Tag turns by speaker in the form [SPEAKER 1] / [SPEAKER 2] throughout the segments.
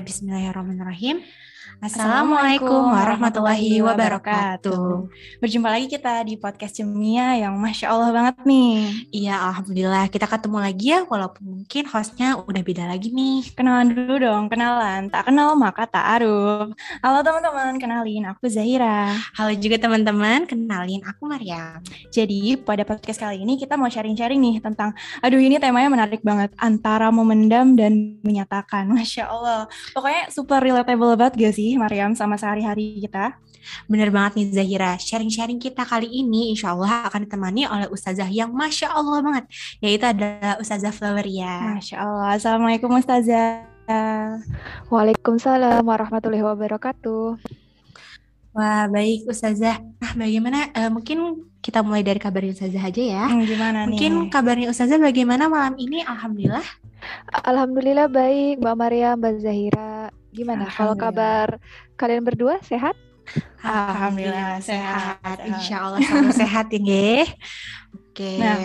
[SPEAKER 1] Bismillahirrahmanirrahim. Assalamualaikum warahmatullahi wabarakatuh.
[SPEAKER 2] Berjumpa lagi kita di podcast Cemia yang Masya Allah banget nih.
[SPEAKER 1] Iya, Alhamdulillah kita ketemu lagi ya, walaupun mungkin hostnya udah beda lagi nih.
[SPEAKER 2] Kenalan dulu dong, kenalan. Tak kenal maka tak aruf. Halo teman-teman, kenalin aku Zahira.
[SPEAKER 1] Halo juga teman-teman, kenalin aku Maria.
[SPEAKER 2] Jadi pada podcast kali ini kita mau sharing-sharing nih tentang, aduh ini temanya menarik banget, antara memendam dan menyatakan. Masya Allah. Pokoknya super relatable banget gak sih? Mariam sama sehari-hari kita.
[SPEAKER 1] Bener banget nih Zahira, sharing-sharing kita kali ini insya Allah akan ditemani oleh Ustazah yang Masya Allah banget, yaitu adalah Ustazah Floweria.
[SPEAKER 2] Masya Allah, Assalamualaikum Ustazah.
[SPEAKER 3] Waalaikumsalam warahmatullahi wabarakatuh.
[SPEAKER 1] Wah baik Ustazah, nah bagaimana, uh, mungkin kita mulai dari kabarnya Ustazah aja ya.
[SPEAKER 2] Hmm, gimana
[SPEAKER 1] mungkin
[SPEAKER 2] nih?
[SPEAKER 1] kabarnya Ustazah bagaimana malam ini? Alhamdulillah.
[SPEAKER 3] Alhamdulillah baik Mbak Maria, Mbak Zahira. Gimana kalau kabar kalian berdua sehat?
[SPEAKER 2] Alhamdulillah sehat.
[SPEAKER 1] Insya Allah selalu sehat ya, Nge. Oke.
[SPEAKER 2] Nah,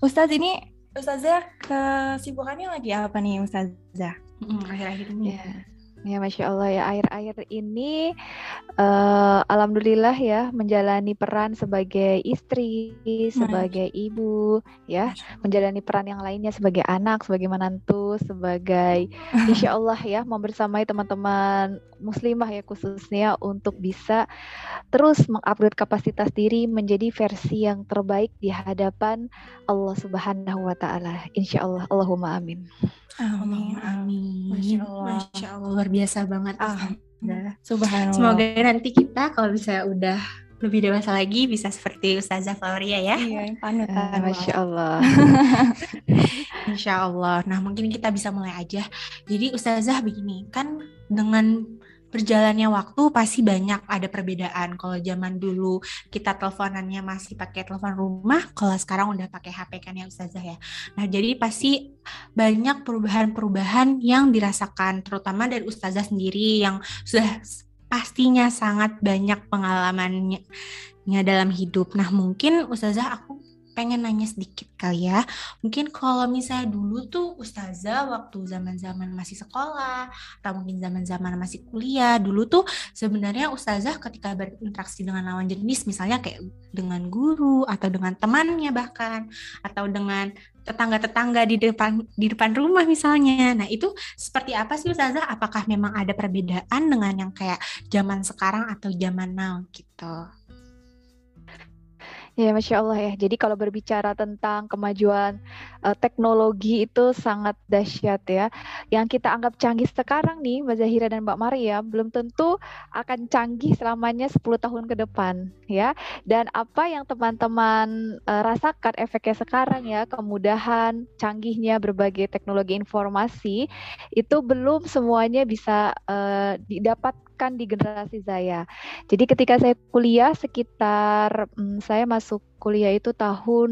[SPEAKER 2] Ustaz ini Ustazah kesibukannya lagi apa nih Ustazah?
[SPEAKER 1] Mm, akhir-akhir ini.
[SPEAKER 3] Ya. Ya, masya Allah ya akhir-akhir ini, uh, alhamdulillah ya menjalani peran sebagai istri, sebagai ibu, ya menjalani peran yang lainnya sebagai anak, sebagai menantu, sebagai insya Allah ya membersamai teman-teman muslimah ya khususnya untuk bisa terus mengupgrade kapasitas diri menjadi versi yang terbaik di hadapan Allah Subhanahu Wa Taala. Insya Allah, Allahumma amin.
[SPEAKER 1] Amin. Amin. Masya Allah. Masya Allah biasa banget.
[SPEAKER 2] Alhamdulillah. Subhanallah.
[SPEAKER 1] Semoga nanti kita kalau bisa udah lebih dewasa lagi bisa seperti Ustazah Floria ya.
[SPEAKER 2] Iya, panutan.
[SPEAKER 3] Masya Allah.
[SPEAKER 1] Insya Allah. Nah mungkin kita bisa mulai aja. Jadi Ustazah begini, kan dengan berjalannya waktu pasti banyak ada perbedaan. Kalau zaman dulu kita teleponannya masih pakai telepon rumah, kalau sekarang udah pakai HP kan ya Ustazah ya. Nah jadi pasti banyak perubahan-perubahan yang dirasakan, terutama dari Ustazah sendiri yang sudah pastinya sangat banyak pengalamannya dalam hidup. Nah mungkin Ustazah aku pengen nanya sedikit kali ya. Mungkin kalau misalnya dulu tuh ustazah waktu zaman-zaman masih sekolah atau mungkin zaman-zaman masih kuliah, dulu tuh sebenarnya ustazah ketika berinteraksi dengan lawan jenis misalnya kayak dengan guru atau dengan temannya bahkan atau dengan tetangga-tetangga di depan di depan rumah misalnya. Nah, itu seperti apa sih Ustazah? Apakah memang ada perbedaan dengan yang kayak zaman sekarang atau zaman now gitu?
[SPEAKER 3] Ya, masya Allah ya. Jadi kalau berbicara tentang kemajuan uh, teknologi itu sangat dahsyat ya. Yang kita anggap canggih sekarang nih, Mbak Zahira dan Mbak Maria, belum tentu akan canggih selamanya 10 tahun ke depan ya. Dan apa yang teman-teman uh, rasakan efeknya sekarang ya, kemudahan, canggihnya berbagai teknologi informasi itu belum semuanya bisa uh, didapat di generasi saya. Jadi ketika saya kuliah sekitar hmm, saya masuk kuliah itu tahun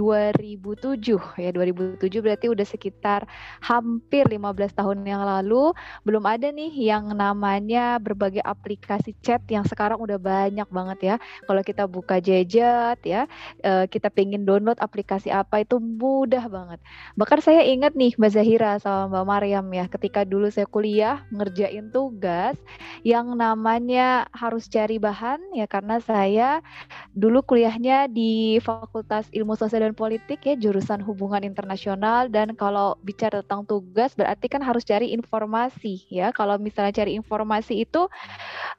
[SPEAKER 3] 2007 ya 2007 berarti udah sekitar hampir 15 tahun yang lalu. Belum ada nih yang namanya berbagai aplikasi chat yang sekarang udah banyak banget ya. Kalau kita buka Jejet ya eh, kita pengen download aplikasi apa itu mudah banget. Bahkan saya ingat nih Mbak Zahira sama Mbak Mariam ya ketika dulu saya kuliah ngerjain tugas yang namanya harus cari bahan ya karena saya dulu kuliahnya di Fakultas Ilmu Sosial dan Politik ya jurusan Hubungan Internasional. Dan kalau bicara tentang tugas berarti kan harus cari informasi ya. Kalau misalnya cari informasi itu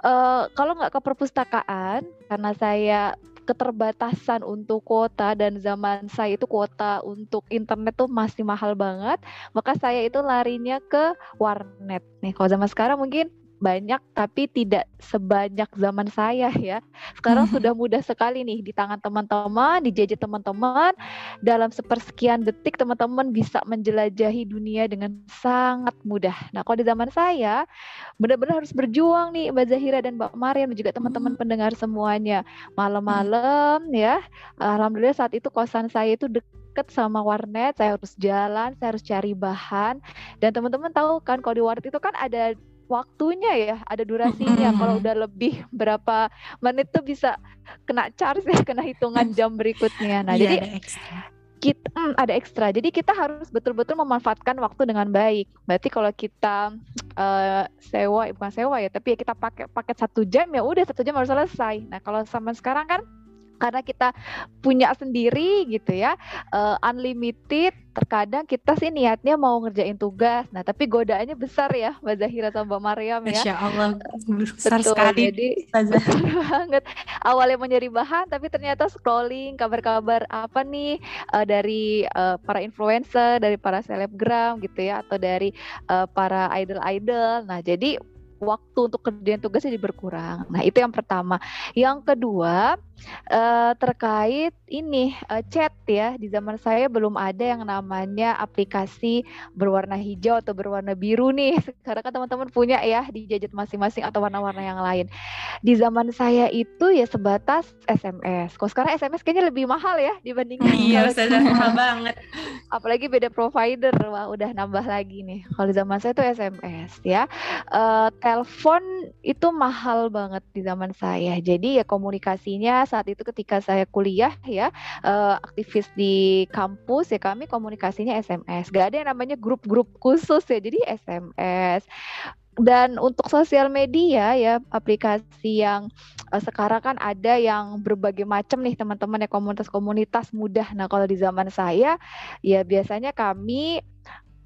[SPEAKER 3] uh, kalau nggak ke perpustakaan karena saya keterbatasan untuk kuota dan zaman saya itu kuota untuk internet tuh masih mahal banget maka saya itu larinya ke warnet. Nih kalau zaman sekarang mungkin banyak tapi tidak sebanyak zaman saya ya. Sekarang sudah mudah sekali nih di tangan teman-teman, di gadget teman-teman. Dalam sepersekian detik teman-teman bisa menjelajahi dunia dengan sangat mudah. Nah, kalau di zaman saya benar-benar harus berjuang nih Mbak Zahira dan Mbak Mariam dan juga teman-teman hmm. pendengar semuanya. Malam-malam ya. Alhamdulillah saat itu kosan saya itu deket sama warnet, saya harus jalan, saya harus cari bahan. Dan teman-teman tahu kan kalau di warnet itu kan ada waktunya ya, ada durasinya. Mm. Kalau udah lebih berapa menit tuh bisa kena charge ya, kena hitungan jam berikutnya. Nah, yeah, jadi ada ekstra. kita hmm, ada ekstra. Jadi kita harus betul-betul memanfaatkan waktu dengan baik. Berarti kalau kita uh, sewa bukan sewa ya tapi ya kita pakai paket satu jam ya udah satu jam harus selesai nah kalau sama sekarang kan karena kita punya sendiri gitu ya uh, unlimited terkadang kita sih niatnya mau ngerjain tugas. Nah tapi godaannya besar ya Mbak Zahira sama Mbak Mariam ya.
[SPEAKER 1] Masya Allah besar Betul, sekali.
[SPEAKER 3] jadi besar banget. Awalnya mau nyari bahan tapi ternyata scrolling kabar-kabar apa nih uh, dari uh, para influencer dari para selebgram gitu ya atau dari uh, para idol-idol. Nah jadi waktu untuk kerjaan tugas jadi berkurang. Nah, itu yang pertama. Yang kedua, uh, terkait ini uh, chat ya. Di zaman saya belum ada yang namanya aplikasi berwarna hijau atau berwarna biru nih. Sekarang kan teman-teman punya ya di gadget masing-masing atau warna-warna yang lain. Di zaman saya itu ya sebatas SMS. Kok sekarang SMS kayaknya lebih mahal ya dibandingkan
[SPEAKER 1] Iya, sudah mahal banget.
[SPEAKER 3] Apalagi beda provider, wah udah nambah lagi nih. Kalau di zaman saya itu SMS ya. Uh, telepon itu mahal banget di zaman saya. Jadi ya komunikasinya saat itu ketika saya kuliah ya uh, aktivis di kampus ya kami komunikasinya SMS. Gak ada yang namanya grup-grup khusus ya. Jadi SMS dan untuk sosial media ya aplikasi yang uh, sekarang kan ada yang berbagai macam nih teman-teman ya komunitas-komunitas mudah. Nah kalau di zaman saya ya biasanya kami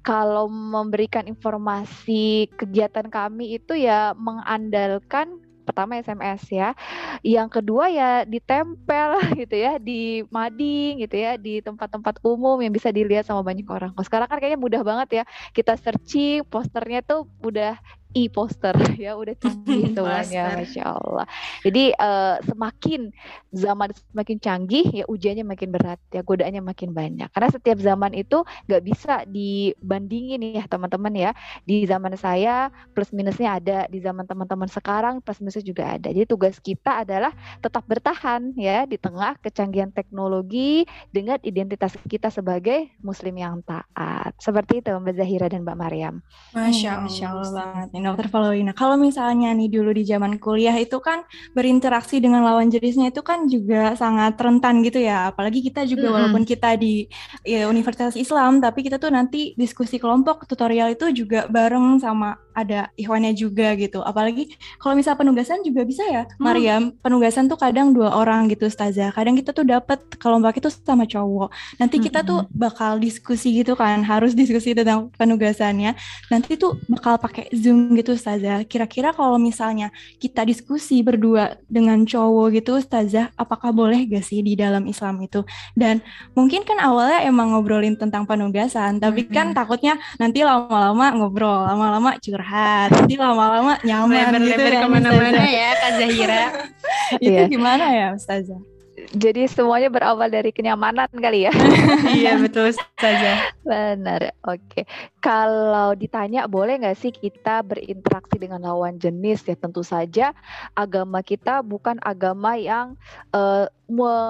[SPEAKER 3] kalau memberikan informasi kegiatan kami itu ya mengandalkan pertama SMS ya. Yang kedua ya ditempel gitu ya di mading gitu ya di tempat-tempat umum yang bisa dilihat sama banyak orang. Kalau sekarang kan kayaknya mudah banget ya. Kita searching posternya tuh udah e-poster. Ya udah canggih ya masya Allah. Jadi uh, semakin zaman semakin canggih ya ujiannya makin berat ya godaannya makin banyak. Karena setiap zaman itu nggak bisa dibandingin ya teman-teman ya. Di zaman saya plus minusnya ada. Di zaman teman-teman sekarang plus minusnya juga ada. Jadi tugas kita adalah tetap bertahan ya di tengah kecanggihan teknologi dengan identitas kita sebagai muslim yang taat. Seperti itu Mbak Zahira dan Mbak Mariam.
[SPEAKER 2] Masya Allah, Masya Allah Dokter Paulina. Kalau misalnya nih dulu di zaman kuliah itu kan berinteraksi dengan lawan jenisnya itu kan juga sangat rentan gitu ya. Apalagi kita juga mm -hmm. walaupun kita di ya, Universitas Islam, tapi kita tuh nanti diskusi kelompok tutorial itu juga bareng sama ada ikhwannya juga gitu. Apalagi kalau misal penugasan juga bisa ya, hmm. Mariam. Penugasan tuh kadang dua orang gitu, Staza. Kadang kita tuh dapat kelompok itu sama cowok. Nanti kita tuh hmm. bakal diskusi gitu kan, harus diskusi tentang penugasannya. Nanti tuh bakal pakai Zoom gitu, Staza. Kira-kira kalau misalnya kita diskusi berdua dengan cowok gitu, Staza, apakah boleh gak sih di dalam Islam itu? Dan mungkin kan awalnya emang ngobrolin tentang penugasan, tapi kan takutnya nanti lama-lama ngobrol, lama-lama curhat curhat. Nanti lama-lama nyaman
[SPEAKER 1] lebar, gitu ya ke mana-mana ya Kak Zahira.
[SPEAKER 2] Itu iya. gimana ya Ustazah
[SPEAKER 3] jadi semuanya berawal dari kenyamanan kali ya.
[SPEAKER 1] iya betul saja.
[SPEAKER 3] Benar. Oke. Okay. Kalau ditanya boleh nggak sih kita berinteraksi dengan lawan jenis ya tentu saja agama kita bukan agama yang uh,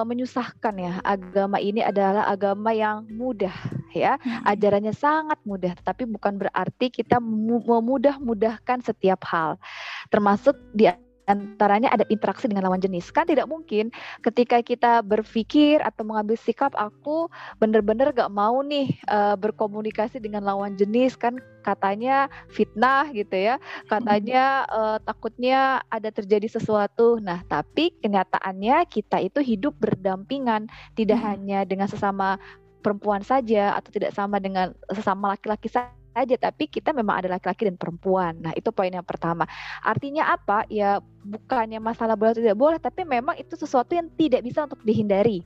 [SPEAKER 3] menyusahkan ya. Agama ini adalah agama yang mudah ya. Hmm. Ajarannya sangat mudah, tapi bukan berarti kita memudah-mudahkan setiap hal. Termasuk di antaranya ada interaksi dengan lawan jenis. Kan tidak mungkin ketika kita berpikir atau mengambil sikap aku benar-benar gak mau nih uh, berkomunikasi dengan lawan jenis kan katanya fitnah gitu ya. Katanya uh, takutnya ada terjadi sesuatu. Nah, tapi kenyataannya kita itu hidup berdampingan tidak hmm. hanya dengan sesama perempuan saja atau tidak sama dengan sesama laki-laki saja saja, tapi kita memang ada laki-laki dan perempuan. Nah, itu poin yang pertama. Artinya apa? Ya bukannya masalah boleh tidak boleh, tapi memang itu sesuatu yang tidak bisa untuk dihindari.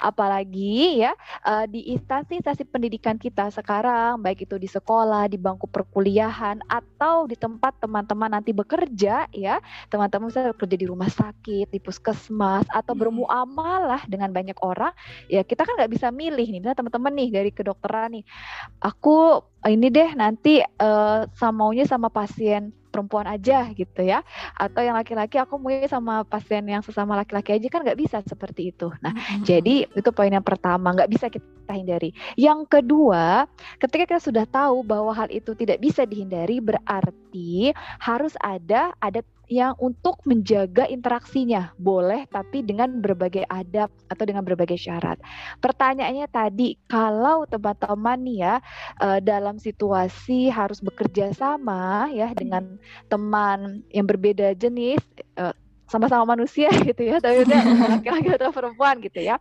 [SPEAKER 3] Apalagi ya uh, di instansi-instansi pendidikan kita sekarang, baik itu di sekolah, di bangku perkuliahan, atau di tempat teman-teman nanti bekerja, ya teman-teman bisa bekerja di rumah sakit, di puskesmas, atau hmm. bermuamalah dengan banyak orang, ya kita kan nggak bisa milih nih, misalnya teman-teman nih dari kedokteran nih, aku ini deh nanti uh, sama maunya sama pasien perempuan aja gitu ya. Atau yang laki-laki aku mau sama pasien yang sesama laki-laki aja kan nggak bisa seperti itu. Nah mm-hmm. jadi itu poin yang pertama nggak bisa kita hindari. Yang kedua ketika kita sudah tahu bahwa hal itu tidak bisa dihindari berarti harus ada adat yang untuk menjaga interaksinya. Boleh tapi dengan berbagai adab atau dengan berbagai syarat. Pertanyaannya tadi, kalau teman-teman ya uh, dalam situasi harus bekerja sama ya dengan teman yang berbeda jenis uh, sama-sama manusia gitu ya, tapi udah laki-laki atau perempuan gitu ya.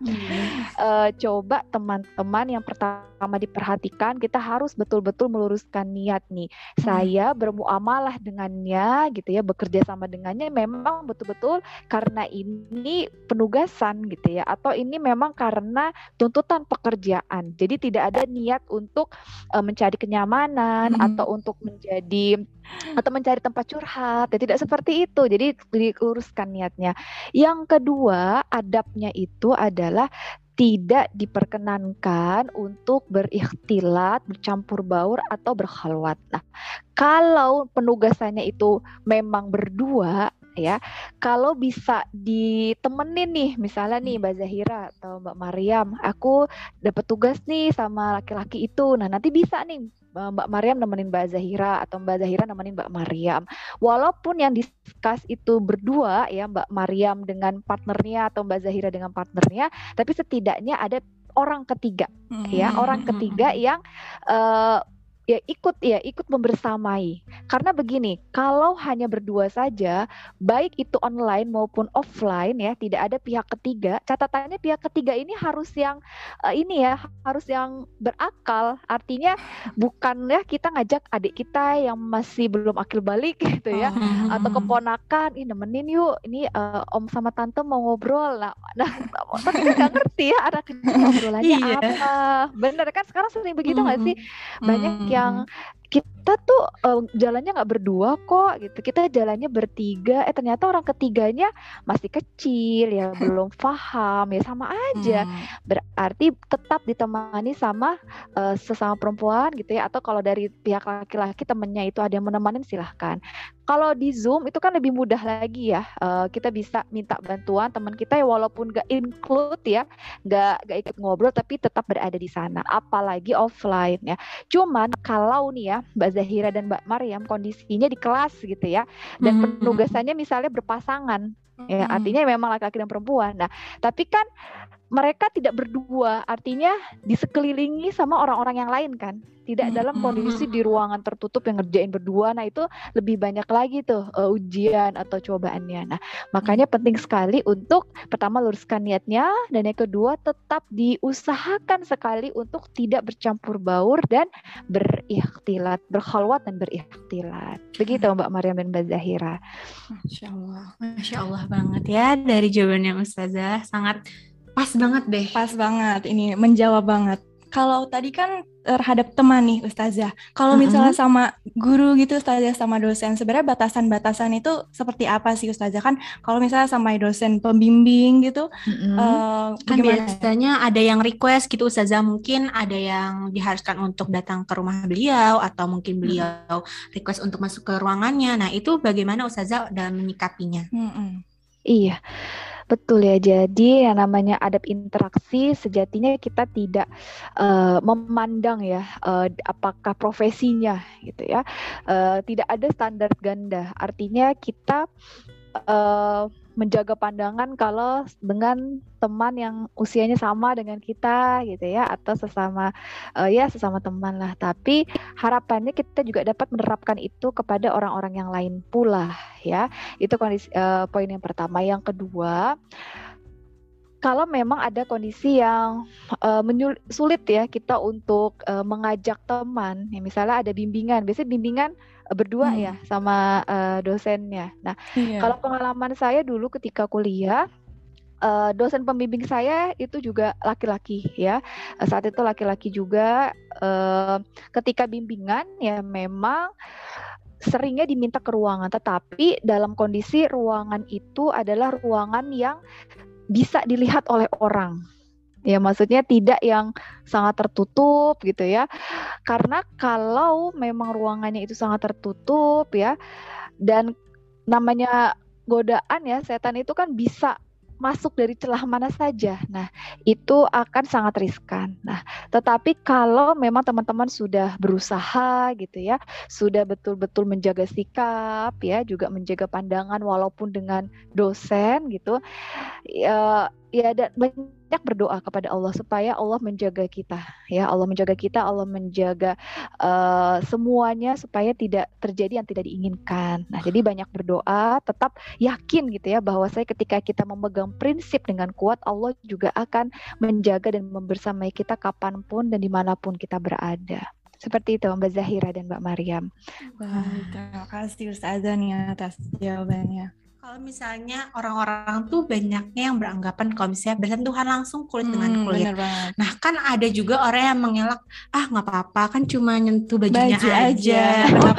[SPEAKER 3] Uh, coba teman-teman yang pertama diperhatikan, kita harus betul-betul meluruskan niat nih. Hmm. Saya bermuamalah dengannya gitu ya, bekerja sama dengannya memang betul-betul karena ini penugasan gitu ya, atau ini memang karena tuntutan pekerjaan. Jadi tidak ada niat untuk uh, mencari kenyamanan hmm. atau untuk menjadi atau mencari tempat curhat. Ya tidak seperti itu. Jadi diuruskan niatnya. Yang kedua, adabnya itu adalah tidak diperkenankan untuk berikhtilat, bercampur baur atau berkhalwat. Nah, kalau penugasannya itu memang berdua, ya. Kalau bisa ditemenin nih misalnya nih Mbak Zahira atau Mbak Mariam aku dapat tugas nih sama laki-laki itu. Nah nanti bisa nih Mbak Mariam nemenin Mbak Zahira atau Mbak Zahira nemenin Mbak Mariam. Walaupun yang diskus itu berdua ya Mbak Mariam dengan partnernya atau Mbak Zahira dengan partnernya tapi setidaknya ada orang ketiga hmm. ya orang ketiga yang uh, ya ikut ya ikut membersamai. Karena begini kalau hanya berdua saja baik itu online maupun offline ya tidak ada pihak ketiga catatannya pihak ketiga ini harus yang uh, ini ya harus yang berakal. Artinya bukan ya kita ngajak adik kita yang masih belum akil balik gitu ya oh. atau keponakan ini nemenin yuk ini uh, om sama tante mau ngobrol. Nah nah tapi nggak ngerti ya anak ngobrolannya iya. apa. Bener kan sekarang sering begitu nggak sih? Banyak yang kita tuh uh, jalannya nggak berdua kok gitu. Kita jalannya bertiga. Eh ternyata orang ketiganya masih kecil ya belum paham ya sama aja. Hmm. berarti tetap ditemani sama uh, sesama perempuan gitu ya. Atau kalau dari pihak laki-laki temennya itu ada yang menemani silahkan. Kalau di zoom itu kan lebih mudah lagi ya. Uh, kita bisa minta bantuan teman kita ya walaupun gak include ya. Gak gak ikut ngobrol tapi tetap berada di sana. Apalagi offline ya. Cuman kalau nih ya mbak Zahira dan Mbak Maryam kondisinya di kelas gitu ya. Dan hmm. penugasannya misalnya berpasangan ya artinya memang laki-laki dan perempuan. Nah tapi kan mereka tidak berdua, artinya di sekelilingi sama orang-orang yang lain kan, tidak dalam kondisi di ruangan tertutup yang ngerjain berdua. Nah itu lebih banyak lagi tuh uh, ujian atau cobaannya. Nah makanya penting sekali untuk pertama luruskan niatnya dan yang kedua tetap diusahakan sekali untuk tidak bercampur baur dan berikhtilat, berkhalwat dan berikhtilat. Begitu Mbak Maryam dan Mbak Zahira.
[SPEAKER 1] Masya Allah, Masya Allah banget ya dari jawabannya Ustazah sangat Pas banget deh.
[SPEAKER 2] Pas banget. Ini menjawab banget. Kalau tadi kan terhadap teman nih Ustazah. Kalau misalnya uh -huh. sama guru gitu Ustazah sama dosen, sebenarnya batasan-batasan itu seperti apa sih Ustazah? Kan kalau misalnya sama dosen pembimbing gitu, uh -huh.
[SPEAKER 1] uh, kan biasanya ada yang request gitu Ustazah, mungkin ada yang diharuskan untuk datang ke rumah beliau atau mungkin beliau uh -huh. request untuk masuk ke ruangannya. Nah, itu bagaimana Ustazah dalam menyikapinya? Uh
[SPEAKER 3] -huh. Iya. Betul ya, jadi yang namanya adab interaksi sejatinya kita tidak uh, memandang ya uh, apakah profesinya gitu ya. Uh, tidak ada standar ganda. Artinya kita uh, menjaga pandangan kalau dengan teman yang usianya sama dengan kita gitu ya atau sesama uh, ya sesama teman lah. Tapi harapannya kita juga dapat menerapkan itu kepada orang-orang yang lain pula ya. Itu kondisi uh, poin yang pertama. Yang kedua kalau memang ada kondisi yang uh, sulit ya kita untuk uh, mengajak teman, ya misalnya ada bimbingan, biasanya bimbingan berdua hmm. ya sama uh, dosennya. Nah, yeah. kalau pengalaman saya dulu ketika kuliah uh, dosen pembimbing saya itu juga laki-laki ya. Uh, saat itu laki-laki juga uh, ketika bimbingan ya memang seringnya diminta ke ruangan tetapi dalam kondisi ruangan itu adalah ruangan yang bisa dilihat oleh orang Ya, maksudnya tidak yang sangat tertutup gitu ya. Karena kalau memang ruangannya itu sangat tertutup ya dan namanya godaan ya, setan itu kan bisa masuk dari celah mana saja. Nah, itu akan sangat riskan. Nah, tetapi kalau memang teman-teman sudah berusaha gitu ya, sudah betul-betul menjaga sikap ya, juga menjaga pandangan walaupun dengan dosen gitu. Ya, ya dan banyak berdoa kepada Allah supaya Allah menjaga kita ya Allah menjaga kita Allah menjaga uh, semuanya supaya tidak terjadi yang tidak diinginkan nah jadi banyak berdoa tetap yakin gitu ya bahwa saya ketika kita memegang prinsip dengan kuat Allah juga akan menjaga dan membersamai kita kapan pun dan di mana pun kita berada seperti itu Mbak Zahira dan Mbak Maryam.
[SPEAKER 2] terima kasih Ustazah nih atas jawabannya.
[SPEAKER 1] Kalau misalnya orang-orang tuh banyaknya yang beranggapan kalau misalnya bersentuhan langsung kulit hmm, dengan kulit. Nah kan ada juga orang yang mengelak, ah nggak apa-apa kan cuma nyentuh bajunya Baju aja, aja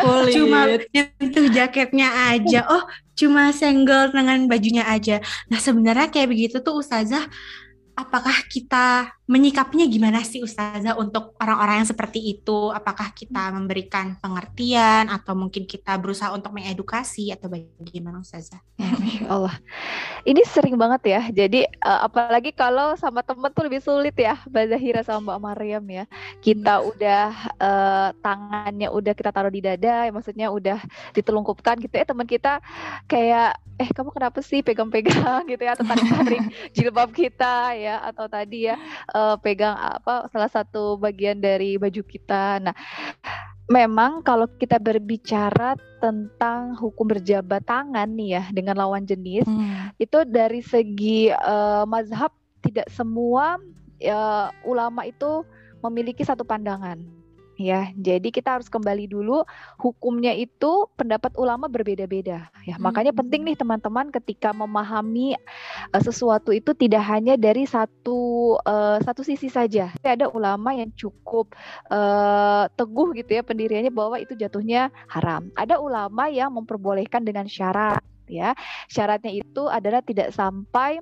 [SPEAKER 1] kulit. cuma nyentuh jaketnya aja, oh cuma senggol dengan bajunya aja. Nah sebenarnya kayak begitu tuh Ustazah apakah kita menyikapinya gimana sih Ustazah untuk orang-orang yang seperti itu? Apakah kita memberikan pengertian atau mungkin kita berusaha untuk mengedukasi atau bagaimana Ustazah?
[SPEAKER 3] Ya, Allah. Ini sering banget ya. Jadi uh, apalagi kalau sama temen tuh lebih sulit ya. Mbak Zahira sama Mbak Maryam ya. Kita hmm. udah uh, tangannya udah kita taruh di dada, ya, maksudnya udah ditelungkupkan gitu ya teman kita kayak eh kamu kenapa sih pegang-pegang gitu ya atau tarik-tarik jilbab kita ya atau tadi ya uh, pegang apa salah satu bagian dari baju kita. Nah, memang kalau kita berbicara tentang hukum berjabat tangan nih ya dengan lawan jenis hmm. itu dari segi uh, mazhab tidak semua uh, ulama itu memiliki satu pandangan ya. Jadi kita harus kembali dulu hukumnya itu pendapat ulama berbeda-beda ya. Hmm. Makanya penting nih teman-teman ketika memahami uh, sesuatu itu tidak hanya dari satu uh, satu sisi saja. Ada ulama yang cukup uh, teguh gitu ya pendiriannya bahwa itu jatuhnya haram. Ada ulama yang memperbolehkan dengan syarat ya. Syaratnya itu adalah tidak sampai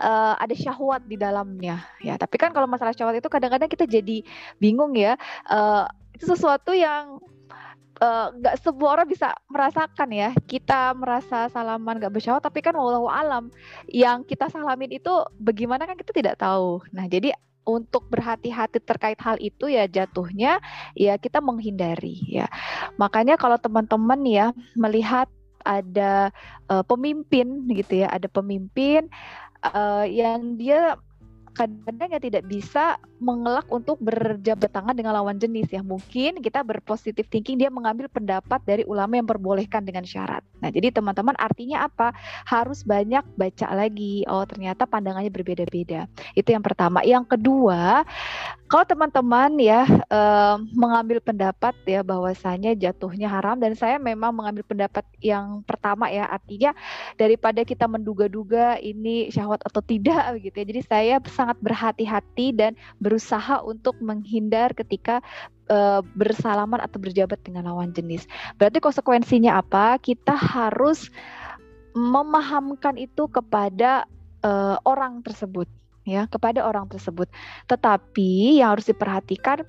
[SPEAKER 3] uh, ada syahwat di dalamnya. Ya tapi kan kalau masalah syahwat itu kadang-kadang kita jadi bingung ya. Uh, itu sesuatu yang eh, nggak uh, semua orang bisa merasakan ya. Kita merasa salaman nggak bersyahwat tapi kan walau alam yang kita salamin itu bagaimana kan kita tidak tahu. Nah jadi untuk berhati-hati terkait hal itu ya jatuhnya ya kita menghindari ya. Makanya kalau teman-teman ya melihat ada uh, pemimpin gitu ya ada pemimpin uh, yang dia kadang-kadang ya tidak bisa mengelak untuk berjabat tangan dengan lawan jenis ya. Mungkin kita berpositif thinking dia mengambil pendapat dari ulama yang perbolehkan dengan syarat. Nah, jadi teman-teman artinya apa? Harus banyak baca lagi. Oh, ternyata pandangannya berbeda-beda. Itu yang pertama. Yang kedua, kalau teman-teman ya eh, mengambil pendapat ya bahwasanya jatuhnya haram dan saya memang mengambil pendapat yang pertama ya artinya daripada kita menduga-duga ini syahwat atau tidak gitu ya. Jadi saya sangat berhati-hati dan berusaha untuk menghindar ketika uh, bersalaman atau berjabat dengan lawan jenis. Berarti konsekuensinya apa? Kita harus memahamkan itu kepada uh, orang tersebut ya kepada orang tersebut. Tetapi yang harus diperhatikan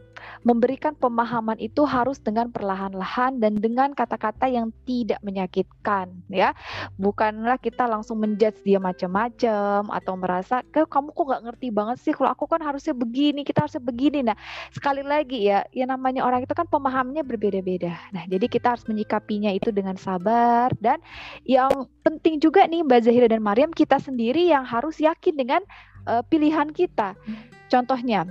[SPEAKER 3] memberikan pemahaman itu harus dengan perlahan-lahan dan dengan kata-kata yang tidak menyakitkan ya. Bukanlah kita langsung menjudge dia macam-macam atau merasa kamu kok nggak ngerti banget sih kalau aku kan harusnya begini, kita harusnya begini. Nah, sekali lagi ya, yang namanya orang itu kan pemahamannya berbeda-beda. Nah, jadi kita harus menyikapinya itu dengan sabar dan yang penting juga nih Mbak Zahira dan Mariam kita sendiri yang harus yakin dengan uh, pilihan kita. Contohnya,